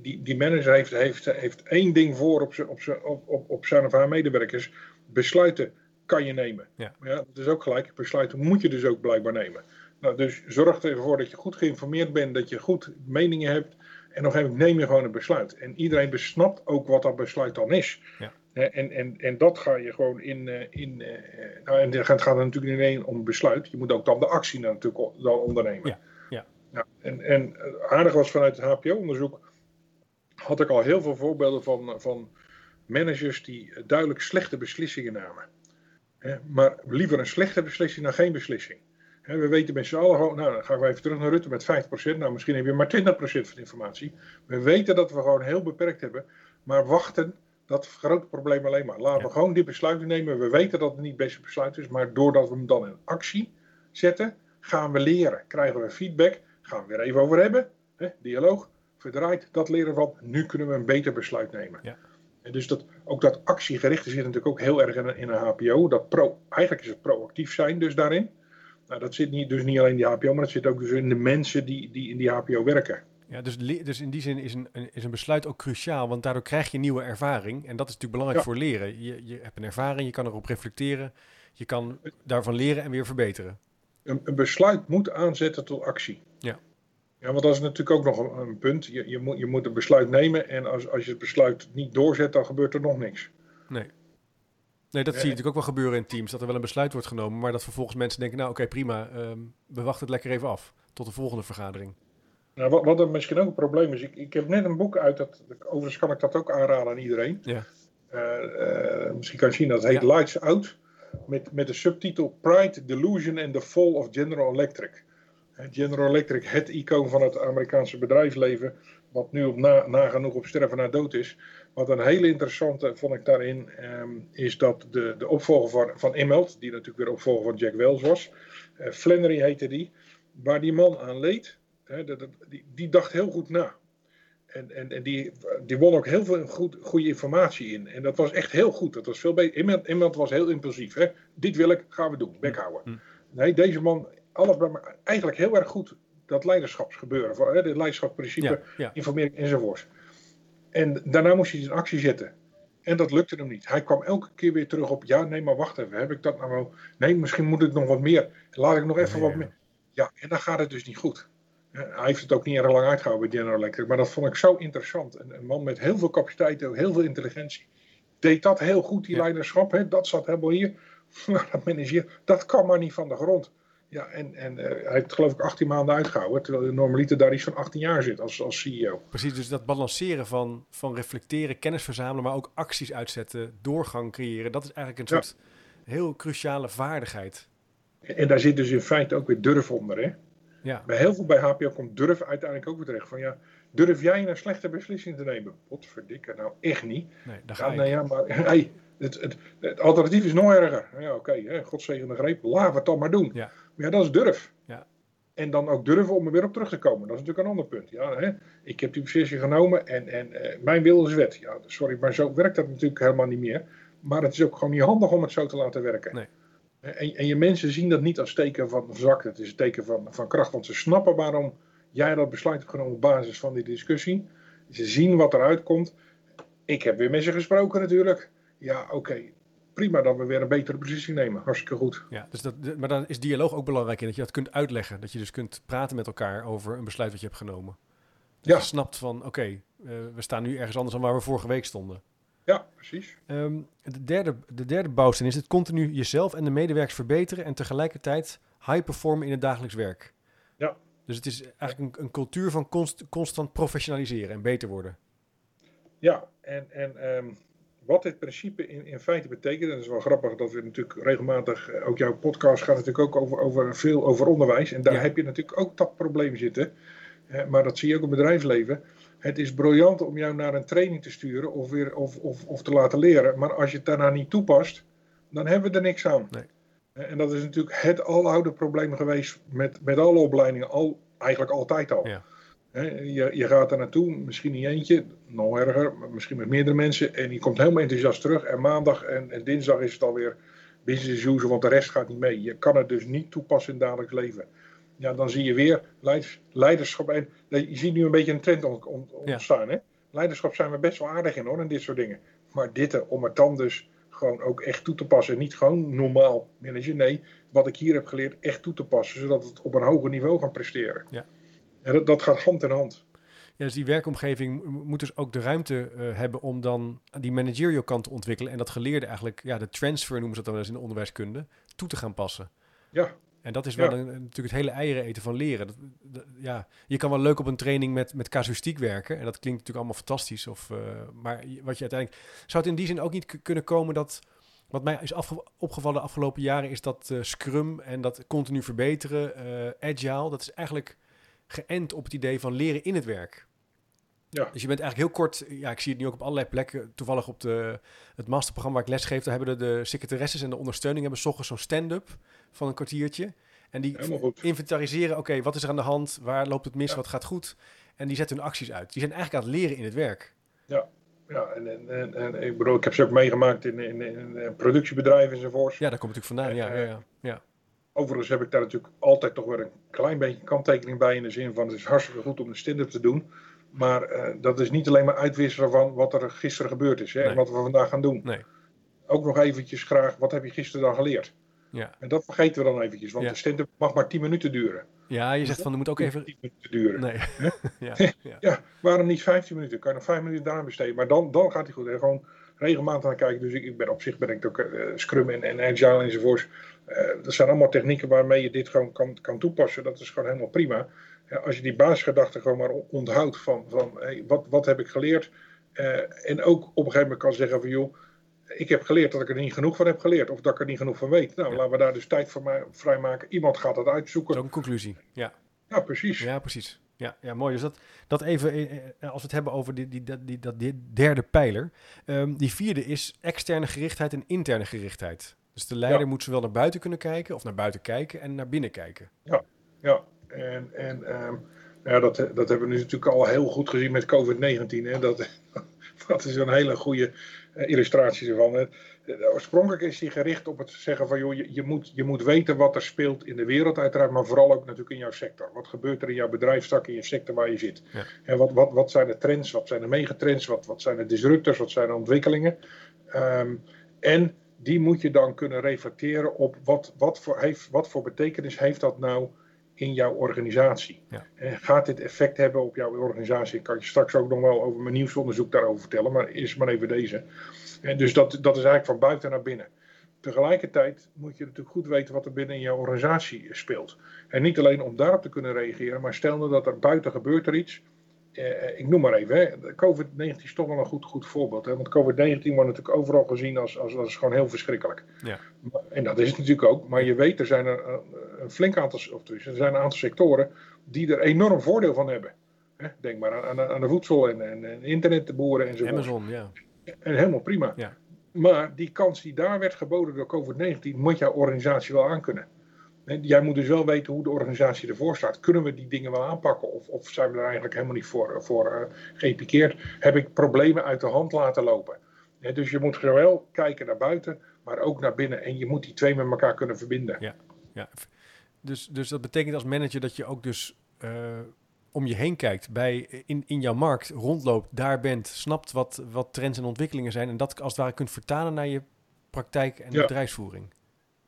[SPEAKER 2] die, die manager heeft, heeft, heeft één ding voor op zijn, op, zijn, op, op, op zijn of haar medewerkers. Besluiten kan je nemen. Ja. Maar ja, dat is ook gelijk. Besluiten moet je dus ook blijkbaar nemen. Nou, dus zorg ervoor dat je goed geïnformeerd bent, dat je goed meningen hebt. En nog even neem je gewoon een besluit. En iedereen besnapt ook wat dat besluit dan is. Ja. En, en, en dat ga je gewoon in. Eh, in eh, nou, en het gaat er natuurlijk niet alleen om besluit. Je moet ook dan de actie natuurlijk dan ondernemen. Ja. Ja. ja en, en aardig was vanuit het HPO-onderzoek. had ik al heel veel voorbeelden van, van managers die duidelijk slechte beslissingen namen. Maar liever een slechte beslissing dan geen beslissing we weten met z'n allen nou dan gaan we even terug naar Rutte met 50%. Nou, misschien heb je maar 20% van de informatie. We weten dat we gewoon heel beperkt hebben. Maar wachten, dat grote probleem alleen maar. Laten we gewoon die besluiten nemen. We weten dat het niet het beste besluit is. Maar doordat we hem dan in actie zetten, gaan we leren. Krijgen we feedback, gaan we weer even over hebben. Hè, dialoog, verdraaid, dat leren van. Nu kunnen we een beter besluit nemen. Ja. En dus dat, ook dat actiegerichte zit natuurlijk ook heel erg in een, in een HPO. Dat pro, eigenlijk is het proactief zijn dus daarin. Nou, dat zit niet, dus niet alleen in die HPO, maar dat zit ook dus in de mensen die, die in die HPO werken.
[SPEAKER 1] Ja, dus, dus in die zin is een, is een besluit ook cruciaal, want daardoor krijg je nieuwe ervaring. En dat is natuurlijk belangrijk voor leren. Je, je hebt een ervaring, je kan erop reflecteren, je kan daarvan leren en weer verbeteren.
[SPEAKER 2] Een, een besluit moet aanzetten tot actie. Ja. Want dat is natuurlijk ook nog een, een punt. Je, je, moet, je moet een besluit nemen en als, als je het besluit niet doorzet, dan gebeurt er nog niks.
[SPEAKER 1] Nee. Nee, dat zie je natuurlijk ook wel gebeuren in teams. Dat er wel een besluit wordt genomen, maar dat vervolgens mensen denken, nou oké, prima, um, we wachten het lekker even af tot de volgende vergadering.
[SPEAKER 2] Nou, wat, wat er misschien ook een probleem is, ik, ik heb net een boek uit, dat, overigens kan ik dat ook aanraden aan iedereen. Ja. Uh, uh, misschien kan je zien, dat heet Lights Out, met, met de subtitel Pride, Delusion and the Fall of General Electric. General Electric, het icoon van het Amerikaanse bedrijfsleven, wat nu op na, nagenoeg op sterven na dood is. Wat een hele interessante vond ik daarin, um, is dat de, de opvolger van, van Immelt, die natuurlijk weer opvolger van Jack Wells was, uh, Flannery heette die, waar die man aan leed, die, die dacht heel goed na. En, en, en die, die won ook heel veel goed, goede informatie in. En dat was echt heel goed. Dat was veel beter. Immelt, Immelt was heel impulsief. Hè? Dit wil ik, gaan we doen. Bekhouden. Mm. Nee, deze man, alles bij me, eigenlijk heel erg goed. Dat leiderschapsgebeuren, het leiderschapsprincipe, ja, informering enzovoorts. En daarna moest hij in actie zetten. En dat lukte hem niet. Hij kwam elke keer weer terug op: ja, nee, maar wacht even. Heb ik dat nou wel? Nee, misschien moet ik nog wat meer. Laat ik nog even wat meer. Ja, en dan gaat het dus niet goed. Hij heeft het ook niet erg lang uitgehouden bij General Electric. Maar dat vond ik zo interessant. Een, een man met heel veel capaciteit, heel veel intelligentie. Deed dat heel goed, die leiderschap. Hè? Dat zat helemaal hier. dat manager, dat kan maar niet van de grond. Ja, en, en uh, hij heeft geloof ik 18 maanden uitgehouden, terwijl de normaliter daar iets van 18 jaar zit als, als CEO.
[SPEAKER 1] Precies, dus dat balanceren van, van reflecteren, kennis verzamelen, maar ook acties uitzetten, doorgang creëren, dat is eigenlijk een soort heel cruciale vaardigheid.
[SPEAKER 2] En daar zit dus in feite ook weer durf onder, hè? Ja. Bij heel veel bij HPO komt durf uiteindelijk ook weer terecht. Van ja, Durf jij een slechte beslissing te nemen? Wat verdikken, nou echt niet.
[SPEAKER 1] Nee, daar ga ik.
[SPEAKER 2] ja, maar hey, het, het, het alternatief is nog erger. Ja, oké, hè, godzegende greep, laten we het dan maar doen.
[SPEAKER 1] Ja.
[SPEAKER 2] Maar ja, dat is durf.
[SPEAKER 1] Ja.
[SPEAKER 2] En dan ook durven om er weer op terug te komen. Dat is natuurlijk een ander punt. Ja, hè. Ik heb die beslissing genomen en, en eh, mijn wil is wet. Ja, sorry, maar zo werkt dat natuurlijk helemaal niet meer. Maar het is ook gewoon niet handig om het zo te laten werken.
[SPEAKER 1] Nee.
[SPEAKER 2] En, en je mensen zien dat niet als teken van zwakte. Het is een teken van, van kracht. Want ze snappen waarom jij dat besluit hebt genomen op basis van die discussie. Ze zien wat eruit komt. Ik heb weer met ze gesproken natuurlijk. Ja, oké. Prima dat we weer een betere beslissing nemen. Hartstikke goed.
[SPEAKER 1] Ja, dus dat, maar dan is dialoog ook belangrijk in dat je dat kunt uitleggen. Dat je dus kunt praten met elkaar over een besluit wat je hebt genomen. Dat
[SPEAKER 2] Ja.
[SPEAKER 1] je snapt van, oké, eh, we staan nu ergens anders dan waar we vorige week stonden.
[SPEAKER 2] Ja, precies.
[SPEAKER 1] Ehm, de, derde, de derde bouwsteen is het continu jezelf en de medewerkers verbeteren en tegelijkertijd high performen in het dagelijks werk.
[SPEAKER 2] Ja.
[SPEAKER 1] Dus het is eigenlijk een, een cultuur van const- constant professionaliseren en beter worden.
[SPEAKER 2] Ja, en, en ehm, wat dit principe in, in feite betekent, en dat is wel grappig dat we natuurlijk regelmatig, eh, ook jouw podcast gaat natuurlijk ook over, over veel over onderwijs. En daar
[SPEAKER 1] Ja.
[SPEAKER 2] heb je natuurlijk ook dat probleem zitten. Eh, maar dat zie je ook in het bedrijfsleven. Het is briljant om jou naar een training te sturen of, weer, of, of, of te laten leren. Maar als je het daarna niet toepast, dan hebben we er niks aan.
[SPEAKER 1] Nee.
[SPEAKER 2] En dat is natuurlijk het aloude probleem geweest met, met alle opleidingen, al, eigenlijk altijd al.
[SPEAKER 1] Ja.
[SPEAKER 2] Je, je gaat er naartoe, misschien niet eentje, nog erger, misschien met meerdere mensen. En je komt helemaal enthousiast terug. En maandag en, en dinsdag is het alweer business as usual, want de rest gaat niet mee. Je kan het dus niet toepassen in het dagelijks leven. Ja, dan zie je weer leiders- leiderschap. En je ziet nu een beetje een trend
[SPEAKER 1] Ja.
[SPEAKER 2] ontstaan. Hè? Leiderschap zijn we best wel aardig in hoor, en dit soort dingen. Maar dit, om het dan dus gewoon ook echt toe te passen. En niet gewoon normaal managen. Nee, wat ik hier heb geleerd echt toe te passen. Zodat het op een hoger niveau gaan presteren.
[SPEAKER 1] Ja.
[SPEAKER 2] En dat, dat gaat hand in hand.
[SPEAKER 1] Ja, dus die werkomgeving moet dus ook de ruimte eh, hebben om dan die managerial kant te ontwikkelen en dat geleerde eigenlijk, ja, de transfer noemen ze dat dan wel eens in de onderwijskunde, toe te gaan passen.
[SPEAKER 2] Ja.
[SPEAKER 1] En dat is wel
[SPEAKER 2] Ja.
[SPEAKER 1] een, natuurlijk het hele eieren eten van leren. Dat, dat- ja, je kan wel leuk op een training met, met casuïstiek werken. En dat klinkt natuurlijk allemaal fantastisch. Of, eh, maar wat je uiteindelijk... Zou het in die zin ook niet kunnen komen dat... Wat mij is afge- opgevallen de afgelopen jaren is dat eh, Scrum en dat continu verbeteren, Agile, dat is eigenlijk geënt op het idee van leren in het werk.
[SPEAKER 2] Ja.
[SPEAKER 1] Dus je bent eigenlijk heel kort, ja, ik zie het nu ook op allerlei plekken. Toevallig op de, het masterprogramma waar ik les geef, daar hebben de, de secretaresses en de ondersteuning hebben ochtends zo'n stand-up van een kwartiertje. En die inventariseren, oké, wat is er aan de hand? Waar loopt het mis?
[SPEAKER 2] Ja.
[SPEAKER 1] Wat gaat goed? En die zetten hun acties uit. Die zijn eigenlijk aan het leren in het werk.
[SPEAKER 2] Ja, en, en, en, en ik bedoel, ik heb ze ook meegemaakt in, in, in, productiebedrijven enzovoorts.
[SPEAKER 1] Ja, daar komt het natuurlijk vandaan. Ja, ja, ja. ja.
[SPEAKER 2] Overigens heb ik daar natuurlijk altijd toch weer een klein beetje kanttekening bij. In de zin van het is hartstikke goed om een stand-up te doen. Maar eh, dat is niet alleen maar uitwisselen van wat er gisteren gebeurd is. Hè,
[SPEAKER 1] Nee.
[SPEAKER 2] En wat we vandaag gaan doen.
[SPEAKER 1] Nee.
[SPEAKER 2] Ook nog eventjes graag, wat heb je gisteren dan geleerd?
[SPEAKER 1] Ja.
[SPEAKER 2] En dat vergeten we dan eventjes. Want
[SPEAKER 1] Ja.
[SPEAKER 2] de stand-up mag maar 10 minuten duren.
[SPEAKER 1] ja, je zegt van, er moet ook even...
[SPEAKER 2] 10 minuten duren.
[SPEAKER 1] Nee. ja, ja.
[SPEAKER 2] Ja, waarom niet 15 minuten? Kan je nog 5 minuten daaraan besteden. Maar dan, dan gaat hij goed. En gewoon regelmatig aan kijken. Dus ik, ik ben op zich ben ik ook eh, Scrum en, en Agile enzovoorts. Eh dat zijn allemaal technieken waarmee je dit gewoon kan, kan toepassen. Dat is gewoon helemaal prima. Als je die basisgedachte gewoon maar onthoudt van, van hey, wat, wat heb ik geleerd. Eh, en ook op een gegeven moment kan zeggen van joh, ik heb geleerd dat ik er niet genoeg van heb geleerd. Of dat ik er niet genoeg van weet. Nou,
[SPEAKER 1] Ja.
[SPEAKER 2] laten we daar dus tijd voor mij vrijmaken. Iemand gaat dat uitzoeken.
[SPEAKER 1] een conclusie. Ja.
[SPEAKER 2] Ja, precies.
[SPEAKER 1] Ja, precies. Ja, ja mooi. Dus dat, dat even, eh, eh, als we het hebben over die, die, dat, die, dat die derde pijler. Ehm, die vierde is externe gerichtheid en interne gerichtheid. Dus de leider
[SPEAKER 2] Ja.
[SPEAKER 1] moet zowel naar buiten kunnen kijken, of naar buiten kijken en naar binnen kijken.
[SPEAKER 2] Ja, en, en ehm, ja, dat, dat hebben we nu natuurlijk al heel goed gezien met COVID-19. hè. Dat, dat is een hele goede eh, illustratie ervan. hè. Eh, Oorspronkelijk is hij gericht op het zeggen van, joh, je, je, moet, je moet weten wat er speelt in de wereld uiteraard, maar vooral ook natuurlijk in jouw sector. Wat gebeurt er in jouw bedrijfstak, in je sector waar je zit?
[SPEAKER 1] Ja.
[SPEAKER 2] En wat, wat, wat zijn de trends, wat zijn de megatrends, wat, wat zijn de disruptors, wat zijn de ontwikkelingen? Ehm, en die moet je dan kunnen reflecteren op wat, wat, voor, heeft, wat voor betekenis heeft dat nou in jouw organisatie.
[SPEAKER 1] Ja.
[SPEAKER 2] En gaat dit effect hebben op jouw organisatie? Ik kan je straks ook nog wel over mijn nieuwsonderzoek daarover vertellen, maar eerst maar even deze. En dus dat, dat is eigenlijk van buiten naar binnen. Tegelijkertijd moet je natuurlijk goed weten wat er binnen in jouw organisatie speelt. En niet alleen om daarop te kunnen reageren, maar stel nou dat er buiten gebeurt er iets. Eh, ik noem maar even, hè. COVID-19 is toch wel een goed, goed voorbeeld. Hè? Want COVID-19 wordt natuurlijk overal gezien als, als, als gewoon heel verschrikkelijk.
[SPEAKER 1] Ja.
[SPEAKER 2] En dat is het natuurlijk ook. Maar je weet, er zijn er een, flink aantal, of er zijn een aantal sectoren die er enorm voordeel van hebben. Hè? Denk maar aan, aan, de voedsel en, en, en internetboeren enzovoort.
[SPEAKER 1] Amazon, ja.
[SPEAKER 2] En helemaal prima.
[SPEAKER 1] Ja.
[SPEAKER 2] Maar die kans die daar werd geboden door COVID-19, moet jouw organisatie wel aankunnen. Jij moet dus wel weten hoe de organisatie ervoor staat. Kunnen we die dingen wel aanpakken? Of, of zijn we er eigenlijk helemaal niet voor, voor uh, geëpikeerd? Heb ik problemen uit de hand laten lopen? dus je moet zowel kijken naar buiten, maar ook naar binnen. En je moet die twee met elkaar kunnen verbinden.
[SPEAKER 1] Ja, ja. Dus, dus dat betekent als manager dat je ook dus uh, om je heen kijkt, bij, in, in jouw markt rondloopt, daar bent, snapt wat, wat trends en ontwikkelingen zijn en dat als het ware kunt vertalen naar je praktijk en
[SPEAKER 2] ja.
[SPEAKER 1] bedrijfsvoering.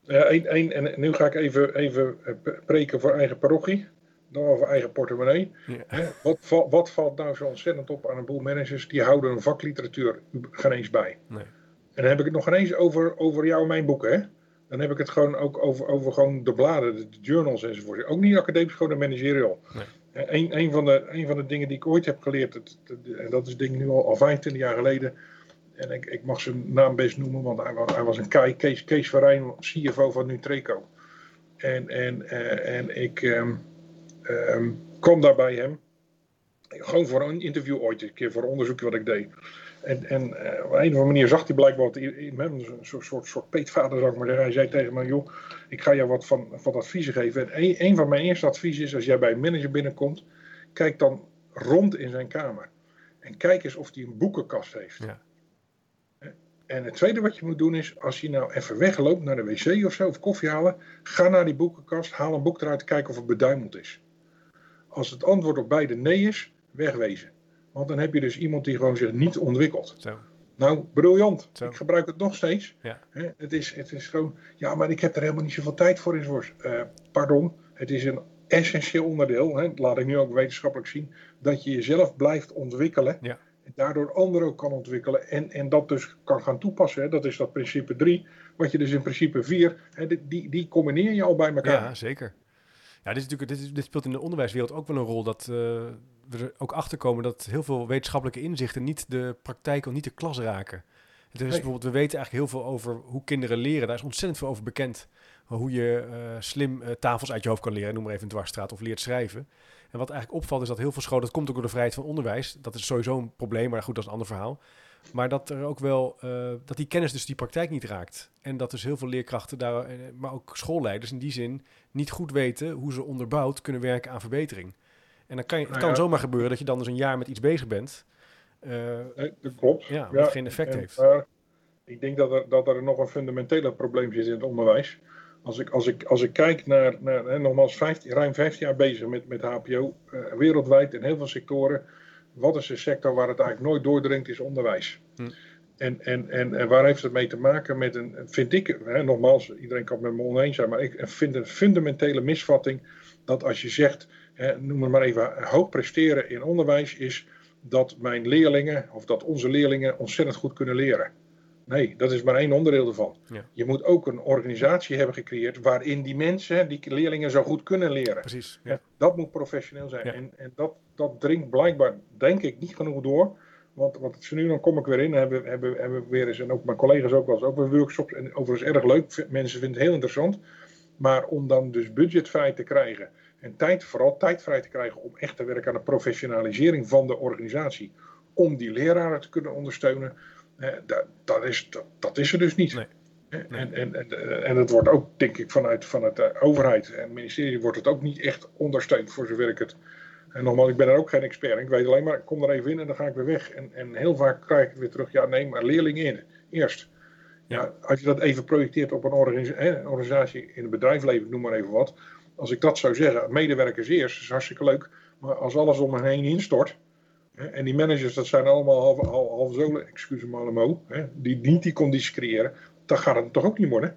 [SPEAKER 2] Ja, één, één, en nu ga ik even, even eh, preken voor eigen parochie, dan over eigen portemonnee. Ja. Wat, wat valt nou zo ontzettend op aan een boel managers? Die houden een vakliteratuur geen eens bij.
[SPEAKER 1] Nee.
[SPEAKER 2] En dan heb ik het nog geen eens over, over jou en mijn boeken, hè? Dan heb ik het gewoon ook over, over gewoon de bladen, de, journals enzovoort. Ook niet academisch, gewoon de managerial.
[SPEAKER 1] Nee.
[SPEAKER 2] Een, een, van de, een van de dingen die ik ooit heb geleerd, het, en dat is ding nu al, al 25 jaar geleden. En ik, ik mag zijn naam best noemen, want hij was, hij was een kei, Kees, Kees Verijn, CFO van Nutreco. En, en, uh, en ik um, kwam daar bij hem, gewoon voor een interview ooit, een keer voor een onderzoekje wat ik deed. En, en uh, op een of andere manier zag hij blijkbaar wat in hem, een soort, soort, soort peetvader zou ik maar zeggen. Hij zei tegen mij, joh, ik ga jou wat van, van adviezen geven. En een, een van mijn eerste adviezen is, als jij bij een manager binnenkomt, kijk dan rond in zijn kamer. En kijk eens of hij een boekenkast heeft.
[SPEAKER 1] Ja.
[SPEAKER 2] En het tweede wat je moet doen is, als je nou even wegloopt naar de wc of zo, of koffie halen, ga naar die boekenkast, haal een boek eruit kijk of het beduimeld is. Als het antwoord op beide nee is, wegwezen. Want dan heb je dus iemand die gewoon zich niet ontwikkelt.
[SPEAKER 1] Zo.
[SPEAKER 2] Nou, briljant.
[SPEAKER 1] Zo.
[SPEAKER 2] Ik gebruik het nog steeds.
[SPEAKER 1] Ja.
[SPEAKER 2] Het, is, het is gewoon, ja, maar ik heb er helemaal niet zoveel tijd voor in. Uh, pardon, het is een essentieel onderdeel, hè, laat ik nu ook wetenschappelijk zien, dat je jezelf blijft ontwikkelen.
[SPEAKER 1] Ja.
[SPEAKER 2] Daardoor anderen ook kan ontwikkelen en, en dat dus kan gaan toepassen. Hè. Dat is dat principe 3. Wat je dus in principe 4, die, die combineer je al bij elkaar.
[SPEAKER 1] Ja, zeker. Ja, dit, is natuurlijk, dit, is, dit speelt in de onderwijswereld ook wel een rol dat uh, we er ook achter komen dat heel veel wetenschappelijke inzichten niet de praktijk of niet de klas raken. Het is
[SPEAKER 2] Nee.
[SPEAKER 1] bijvoorbeeld, we weten eigenlijk heel veel over hoe kinderen leren. Daar is ontzettend veel over bekend. Hoe je eh, slim eh, tafels uit je hoofd kan leren, noem maar even een dwarsstraat, of leert schrijven. En wat eigenlijk opvalt is dat heel veel scholen, dat komt ook door de vrijheid van onderwijs. Dat is sowieso een probleem, maar goed, dat is een ander verhaal. Maar dat er ook wel, eh, dat die kennis dus die praktijk niet raakt. En dat dus heel veel leerkrachten daar, eh, maar ook schoolleiders in die zin, niet goed weten hoe ze onderbouwd kunnen werken aan verbetering. En dan kan je, het
[SPEAKER 2] Nou
[SPEAKER 1] kan
[SPEAKER 2] ja.
[SPEAKER 1] zomaar gebeuren dat je dan dus een jaar met iets bezig bent. eh,
[SPEAKER 2] Nee, dat klopt.
[SPEAKER 1] Ja, wat geen effect
[SPEAKER 2] en,
[SPEAKER 1] heeft.
[SPEAKER 2] ik denk dat er, dat er nog een fundamenteler probleem zit in het onderwijs. Als ik, als ik, als ik kijk naar, naar hè, nogmaals, 15, ruim 15 jaar bezig met, met HPO, eh, wereldwijd in heel veel sectoren. Wat is de sector waar het eigenlijk nooit doordringt, is onderwijs.
[SPEAKER 1] Hm.
[SPEAKER 2] En, en, en, en waar heeft het mee te maken met een, vind ik, hè, nogmaals, iedereen kan het met me oneens zijn, maar ik vind een fundamentele misvatting dat als je zegt, hè, noem het maar even, hoog presteren in onderwijs is dat mijn leerlingen of dat onze leerlingen ontzettend goed kunnen leren. Nee, dat is maar één onderdeel ervan.
[SPEAKER 1] Ja.
[SPEAKER 2] Je moet ook een organisatie hebben gecreëerd waarin die mensen, die leerlingen zo goed kunnen leren.
[SPEAKER 1] precies. Ja.
[SPEAKER 2] Dat moet professioneel zijn.
[SPEAKER 1] Ja.
[SPEAKER 2] En, en dat, dat dringt blijkbaar, denk ik, niet genoeg door. Want wat nu, dan kom ik weer in, hebben, hebben, hebben we weer eens, en ook mijn collega's ook wel eens, ook weer workshops. En overigens erg leuk, mensen vinden het heel interessant. Maar om dan dus budgetvrij te krijgen en tijd, vooral tijd vrij te krijgen om echt te werken aan de professionalisering van de organisatie. Om die leraren te kunnen ondersteunen, dat, dat, is, dat, dat is er dus niet.
[SPEAKER 1] Nee.
[SPEAKER 2] Eh, En, en, en, en het wordt ook, denk ik, vanuit, vanuit de overheid en het ministerie wordt het ook niet echt ondersteund voor zover ik het. En nogmaals, ik ben er ook geen expert in. Ik weet alleen maar, ik kom er even in en dan ga ik weer weg. En, en heel vaak krijg ik het weer terug, ja nee, maar leerlingen in. Eerst. Ja, als je dat even projecteert op een, organisatie in het bedrijfsleven, noem maar even wat. Als ik dat zou zeggen, medewerkers eerst, is hartstikke leuk. Maar als alles om me heen instort. En die managers, dat zijn allemaal half, half zolen, excuse me allemaal, hè, die niet die condities creëren. Dan gaat het toch ook niet worden.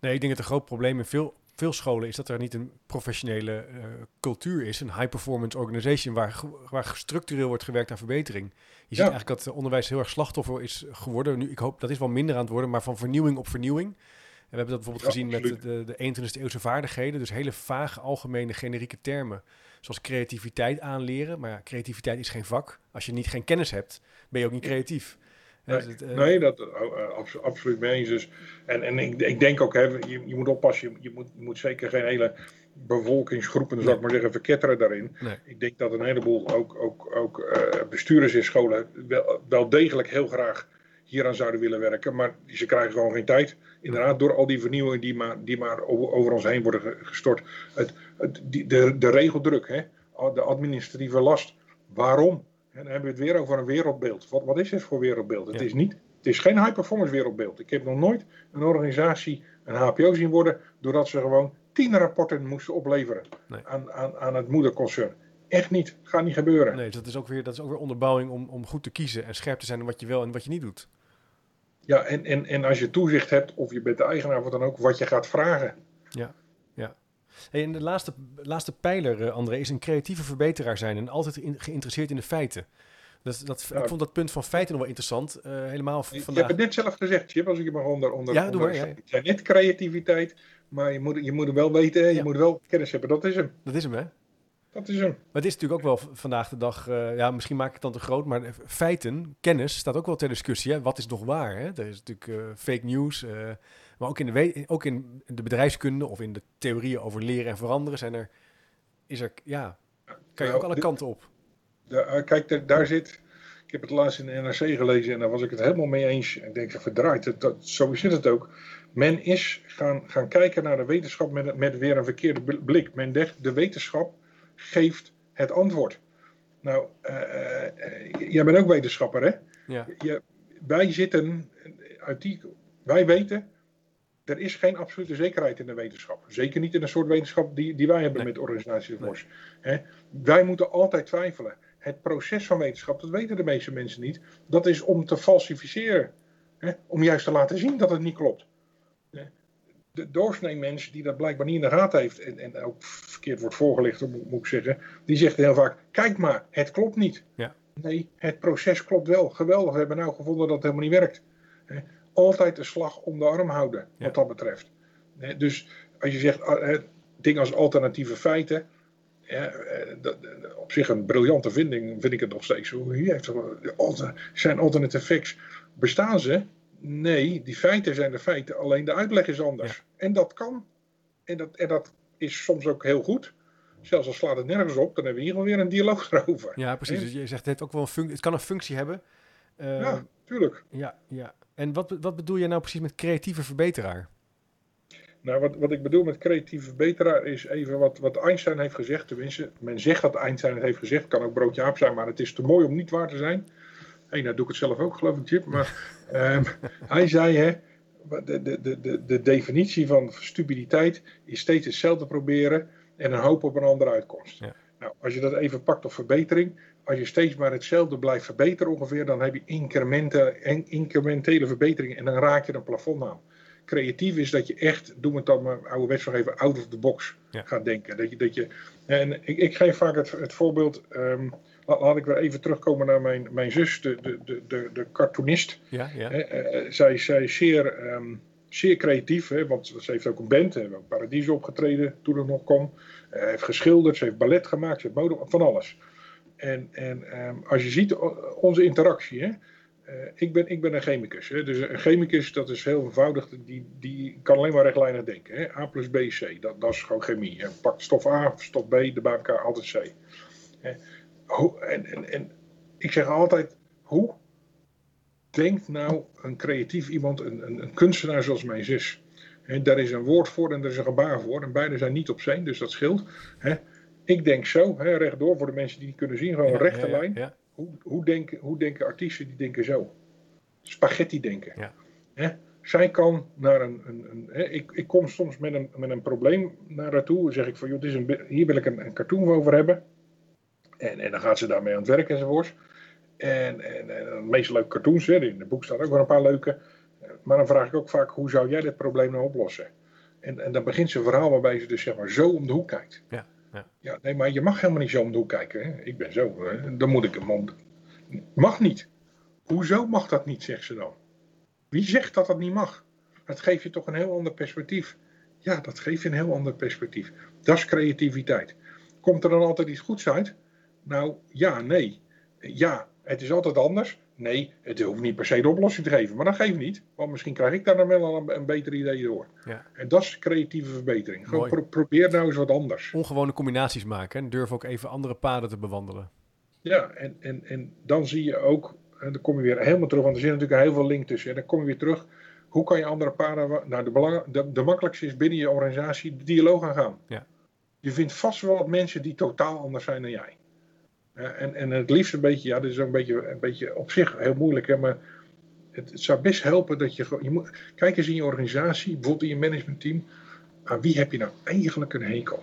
[SPEAKER 1] Nee, ik denk dat een groot probleem in veel, veel scholen is dat er niet een professionele eh, cultuur is, een high-performance organization waar, waar structureel wordt gewerkt aan verbetering. Je ziet
[SPEAKER 2] Ja.
[SPEAKER 1] eigenlijk dat eh, onderwijs heel erg slachtoffer is geworden. Nu, ik hoop dat is wel minder aan het worden, maar van vernieuwing op vernieuwing. En we hebben dat bijvoorbeeld
[SPEAKER 2] Ja,
[SPEAKER 1] gezien met de, de 21e eeuwse vaardigheden, dus hele vage, algemene, generieke termen, zoals creativiteit aanleren. Maar ja, creativiteit is geen vak. Als je niet geen kennis hebt, ben je ook niet creatief.
[SPEAKER 2] Nee,
[SPEAKER 1] dus het, eh,
[SPEAKER 2] nee, dat eh, abso- absoluut mee eens. Dus. En, en ik, ik denk ook, hè, je, je moet oppassen, je, je, moet, je moet zeker geen hele bevolkingsgroepen, zou ik maar zeggen, verketteren daarin. Ik denk dat een heleboel ook, ook, ook uh, bestuurders in scholen wel, wel degelijk heel graag hieraan zouden willen werken. Maar ze krijgen gewoon geen tijd. Inderdaad, door al die vernieuwingen die maar, die maar over ons heen worden gestort. Het, het, die, de, de regeldruk, hè? de administratieve last. Waarom? En dan hebben we het weer over een wereldbeeld. Wat, wat is het voor wereldbeeld? Het, is niet, het is geen high-performance wereldbeeld. Ik heb nog nooit een organisatie een HPO zien worden doordat ze gewoon tien rapporten moesten opleveren aan, aan, aan het moederconcern. Echt niet. Gaat niet gebeuren.
[SPEAKER 1] Nee, dat is ook weer, dat is ook weer onderbouwing om, om goed te kiezen en scherp te zijn in wat je wel en wat je niet doet.
[SPEAKER 2] Ja, en, en, en als je toezicht hebt, of je bent de eigenaar, wat dan ook, wat je gaat vragen.
[SPEAKER 1] Ja, ja. Hey, en de laatste, laatste pijler, uh, André, is een creatieve verbeteraar zijn en altijd geïnteresseerd in de feiten. Dat, dat, ik vond dat punt van feiten nog wel interessant. Uh, helemaal vandaag.
[SPEAKER 2] Je hebt het net zelf gezegd, Chip, als ik je mag onder... onder ja, doe maar. Ja. Ik zei net creativiteit, maar je moet, je moet hem wel weten, je moet wel kennis hebben. Dat is hem.
[SPEAKER 1] Dat is hem, hè?
[SPEAKER 2] Dat is hem.
[SPEAKER 1] Maar het is natuurlijk ook wel vandaag de dag, uh, ja, misschien maak ik het dan te groot, maar feiten, kennis staat ook wel ter discussie. Hè? Wat is nog waar? Hè? Er is natuurlijk uh, fake news, uh, maar ook in, de ook in de bedrijfskunde of in de theorieën over leren en veranderen zijn er, is er, ja, kan je nou, ook alle kanten op.
[SPEAKER 2] De, kijk, daar zit, ik heb het laatst in de NRC gelezen en daar was ik het helemaal mee eens. Ik denk, verdraaid, dat, zo zit het ook. Men is gaan, gaan kijken naar de wetenschap met, met weer een verkeerde blik. Men denkt, de wetenschap geeft het antwoord. Nou, uh, jij bent ook wetenschapper, hè?
[SPEAKER 1] Ja.
[SPEAKER 2] Je, wij zitten uit die. Wij weten, er is geen absolute zekerheid in de wetenschap. Zeker niet in een soort wetenschap die, die wij hebben met organisatie nee. Wij moeten altijd twijfelen. Het proces van wetenschap, dat weten de meeste mensen niet, dat is om te falsificeren. Hè? Om juist te laten zien dat het niet klopt de doorsnee mens die dat blijkbaar niet in de gaten heeft en, en ook verkeerd wordt voorgelicht, moet, ik zeggen, die zegt heel vaak: kijk maar, het klopt niet.
[SPEAKER 1] Ja.
[SPEAKER 2] Nee, het proces klopt wel. Geweldig, we hebben nou gevonden dat het helemaal niet werkt. Altijd de slag om de arm houden, wat dat betreft. Dus als je zegt ah, dingen als alternatieve feiten, ja, eh, dat, op zich een briljante vinding, vind ik het nog steeds. Hier heeft zijn alternatieve facts. Bestaan ze? Nee, die feiten zijn de feiten, alleen de uitleg is anders. En dat kan. En dat, en dat is soms ook heel goed. Zelfs al slaat het nergens op, dan hebben we hier weer een dialoog erover.
[SPEAKER 1] Ja, precies. Dus je zegt het ook wel een functie. Het kan een functie hebben.
[SPEAKER 2] Uh, ja, tuurlijk.
[SPEAKER 1] Ja, ja. En wat, wat bedoel je nou precies met creatieve verbeteraar?
[SPEAKER 2] Nou, wat, wat ik bedoel met creatieve verbeteraar is even wat, wat Einstein heeft gezegd. Tenminste, men zegt dat Einstein het heeft gezegd. Kan ook broodje aap zijn, maar het is te mooi om niet waar te zijn. Hé, nou doe ik het zelf ook, geloof ik, Chip. Maar um, hij zei, hè, de, de, de, de definitie van stupiditeit is steeds hetzelfde proberen en een hoop op een andere uitkomst.
[SPEAKER 1] Ja.
[SPEAKER 2] Nou, als je dat even pakt op verbetering, als je steeds maar hetzelfde blijft verbeteren ongeveer, dan heb je incrementele verbeteringen en dan raak je een plafond aan. Creatief is dat je echt, doen we het dan maar ouderwets nog even out of the box gaat denken. Dat je, dat je, en ik, ik geef vaak het, het voorbeeld, um, laat ik weer even terugkomen naar mijn, mijn zus, de, de, de, de, cartoonist.
[SPEAKER 1] Ja, ja.
[SPEAKER 2] Uh, zij, zij is zeer, um, zeer creatief, hè, want ze heeft ook een band, ze heeft ook Paradies opgetreden toen het nog kon. Uh, heeft geschilderd, ze heeft ballet gemaakt, ze heeft mode, van alles. En, en um, als je ziet onze interactie, hè, uh, ik, ben, ik ben een chemicus. Hè, dus een chemicus, dat is heel eenvoudig, die, die kan alleen maar rechtlijnig denken. Hè. A plus B, C, dat, dat is gewoon chemie. Hè. Pak stof A, stof B, de bij elkaar altijd C. Hè en, en, en ik zeg altijd, hoe denkt nou een creatief iemand, een, een, een kunstenaar zoals mijn zus? He, daar is een woord voor en er is een gebaar voor. En beide zijn niet op zijn, dus dat scheelt. ik denk zo, he, rechtdoor voor de mensen die het kunnen zien, gewoon een rechte lijn. Hoe, hoe, denken, hoe denken artiesten die denken zo? Spaghetti denken. zij kan naar een. een, een ik, ik kom soms met een, met een probleem naar haar toe. Dan zeg ik van, joh, dit is een, hier wil ik een, een cartoon over hebben. En, en dan gaat ze daarmee aan het werk enzovoort. En, en, en de meest leuke cartoons, hè, in het boek staan ook wel een paar leuke. Maar dan vraag ik ook vaak, hoe zou jij dit probleem nou oplossen? En, en dan begint ze een verhaal waarbij ze dus zeg maar zo om de hoek kijkt.
[SPEAKER 1] Ja, ja.
[SPEAKER 2] ja nee, maar je mag helemaal niet zo om de hoek kijken. Hè? Ik ben zo, hè? dan moet ik hem om... Mag niet. Hoezo mag dat niet, zegt ze dan. Wie zegt dat dat niet mag? Dat geeft je toch een heel ander perspectief. Ja, dat geeft je een heel ander perspectief. Dat is creativiteit. Komt er dan altijd iets goeds uit? Nou, ja, nee. Ja, het is altijd anders. Nee, het hoeft niet per se de oplossing te geven. Maar dat geeft niet. Want misschien krijg ik daar dan wel een, een beter idee door. Ja. En dat is creatieve verbetering. Gewoon probeer nou eens wat anders.
[SPEAKER 1] Ongewone combinaties maken. En durf ook even andere paden te bewandelen.
[SPEAKER 2] Ja, en, en, en dan zie je ook... En dan kom je weer helemaal terug. Want er zit natuurlijk heel veel link tussen. En dan kom je weer terug. Hoe kan je andere paden... Nou, de, belang, de, de makkelijkste is binnen je organisatie de dialoog aangaan. Ja. Je vindt vast wel wat mensen die totaal anders zijn dan jij en, en het liefst een beetje, ja, dit is ook een beetje, een beetje op zich heel moeilijk, hè, maar het, het zou best helpen dat je, je moet, kijk eens in je organisatie, bijvoorbeeld in je managementteam, aan wie heb je nou eigenlijk een hekel?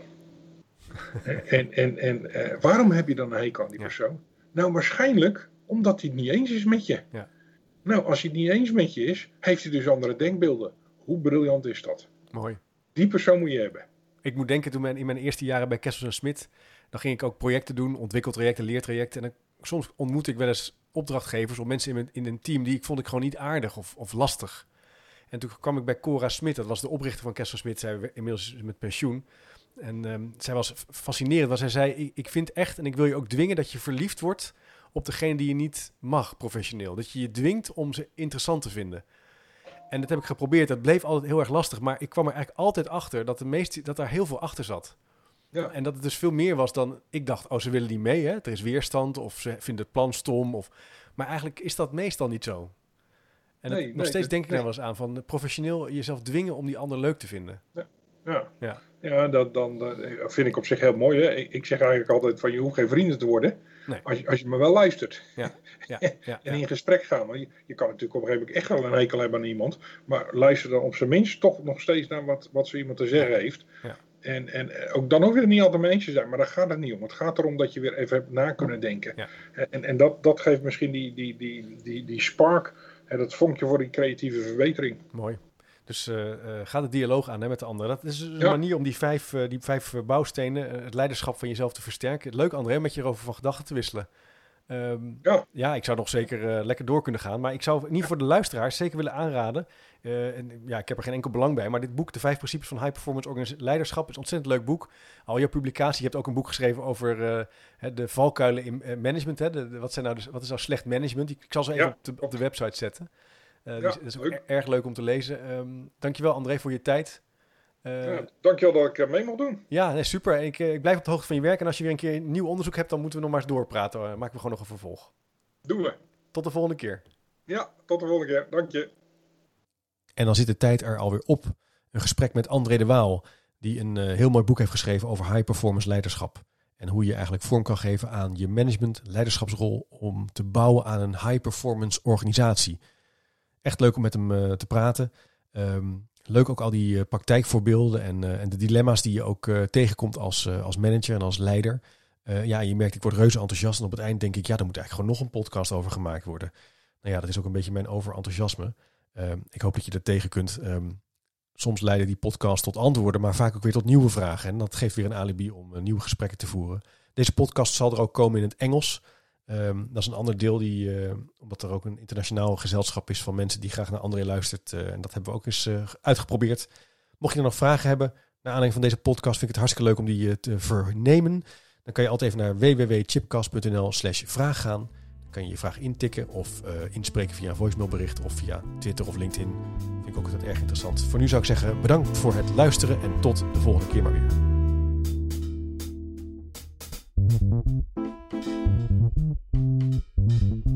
[SPEAKER 2] en en, en uh, waarom heb je dan een hekel aan die persoon? Nou, waarschijnlijk omdat hij het niet eens is met je. Ja. Nou, als hij het niet eens met je is, heeft hij dus andere denkbeelden. Hoe briljant is dat?
[SPEAKER 1] Mooi.
[SPEAKER 2] Die persoon moet je hebben.
[SPEAKER 1] Ik moet denken, toen mijn, in mijn eerste jaren bij Kessels en Smit dan ging ik ook projecten doen, ontwikkeltrajecten, leertrajecten. En dan, soms ontmoet ik wel eens opdrachtgevers of mensen in, in een team die ik vond ik gewoon niet aardig of, of lastig. En toen kwam ik bij Cora Smit, dat was de oprichter van Kessel Smit, zij inmiddels met pensioen. En um, zij was fascinerend, want zij zei, ik, ik vind echt en ik wil je ook dwingen dat je verliefd wordt op degene die je niet mag professioneel. Dat je je dwingt om ze interessant te vinden. En dat heb ik geprobeerd. Dat bleef altijd heel erg lastig. Maar ik kwam er eigenlijk altijd achter dat, de meeste, dat daar heel veel achter zat. Ja. En dat het dus veel meer was dan ik dacht, oh, ze willen niet mee, hè? er is weerstand of ze vinden het plan stom. Of... Maar eigenlijk is dat meestal niet zo. En nee, nog steeds denk ik daar wel eens aan van professioneel jezelf dwingen om die ander leuk te vinden.
[SPEAKER 2] Ja, ja. ja. ja dat, dan, dat vind ik op zich heel mooi. Hè? Ik, zeg eigenlijk altijd van je hoeft geen vrienden te worden als, je, als je me wel luistert. Ja. Ja, ja, en in gesprek gaan. Want je, je, kan natuurlijk op een gegeven moment echt wel een hekel hebben aan iemand. Maar luister dan op zijn minst toch nog steeds naar wat, wat zo iemand te zeggen heeft. En, en ook dan ook weer niet altijd mee eens zijn, maar daar gaat het niet om. Het gaat erom dat je weer even hebt na kunnen denken. Ja. En, en dat, dat geeft misschien die, die, die, die, die spark, en dat vonkje voor die creatieve verbetering.
[SPEAKER 1] Mooi. Dus uh, uh, ga de dialoog aan hè, met de anderen. Dat is een manier om die vijf, uh, die vijf bouwstenen, het leiderschap van jezelf te versterken. Leuk André, met je erover van gedachten te wisselen. Um, ja. ja, ik zou nog zeker lekker door kunnen gaan. Maar ik zou in ieder geval voor de luisteraars zeker willen aanraden. Uh, en, ja, ik heb er geen enkel belang bij. Maar dit boek, De Vijf Principes van High Performance Leiderschap, is een ontzettend leuk boek. Al je publicatie, je hebt ook een boek geschreven over uh, de valkuilen in management. Hè? De, wat, zijn nou dus, wat is nou slecht management? Ik zal ze even op, de, op, de, website zetten. Ja, dat is ook erg leuk om te lezen. Um, dankjewel André voor je tijd.
[SPEAKER 2] Ja, dankjewel dat ik mee mag doen.
[SPEAKER 1] Ja, nee, super. Ik, ik blijf op de hoogte van je werk. En als je weer een keer een nieuw onderzoek hebt, dan moeten we nog maar eens doorpraten. maken we gewoon nog een vervolg.
[SPEAKER 2] Doen we.
[SPEAKER 1] Tot de volgende keer.
[SPEAKER 2] Ja, tot de volgende keer. Dank je.
[SPEAKER 1] En dan zit de tijd er alweer op. Een gesprek met André de Waal, die een uh, heel mooi boek heeft geschreven over high performance leiderschap. En hoe je eigenlijk vorm kan geven aan je management, leiderschapsrol om te bouwen aan een high performance organisatie. Echt leuk om met hem uh, te praten. Um, leuk ook al die uh, praktijkvoorbeelden en, en, de dilemma's die je ook tegenkomt als, als manager en als leider. ja, je merkt, ik word reuze enthousiast en op het eind denk ik, ja, daar moet eigenlijk gewoon nog een podcast over gemaakt worden. Nou ja, dat is ook een beetje mijn overenthousiasme. Ehm, ik hoop dat je er tegen kunt. Ehm, soms leiden die podcast tot antwoorden, maar vaak ook weer tot nieuwe vragen. En dat geeft weer een alibi om nieuwe gesprekken te voeren. Deze podcast zal er ook komen in het Engels. Ehm, dat is een ander deel die, eh, omdat er ook een internationaal gezelschap is van mensen die graag naar anderen luistert. Eh, en dat hebben we ook eens eh, uitgeprobeerd. Mocht je er nog vragen hebben, naar aanleiding van deze podcast, vind ik het hartstikke leuk om die te vernemen. Dan kan je altijd even naar www.chipcast.nl slash vraag gaan. Dan kan je je vraag intikken of inspreken via een voicemailbericht of via Twitter of LinkedIn. Vind ik ook altijd erg interessant. Voor nu zou ik zeggen, bedankt voor het luisteren en tot de volgende keer maar weer. Thank you.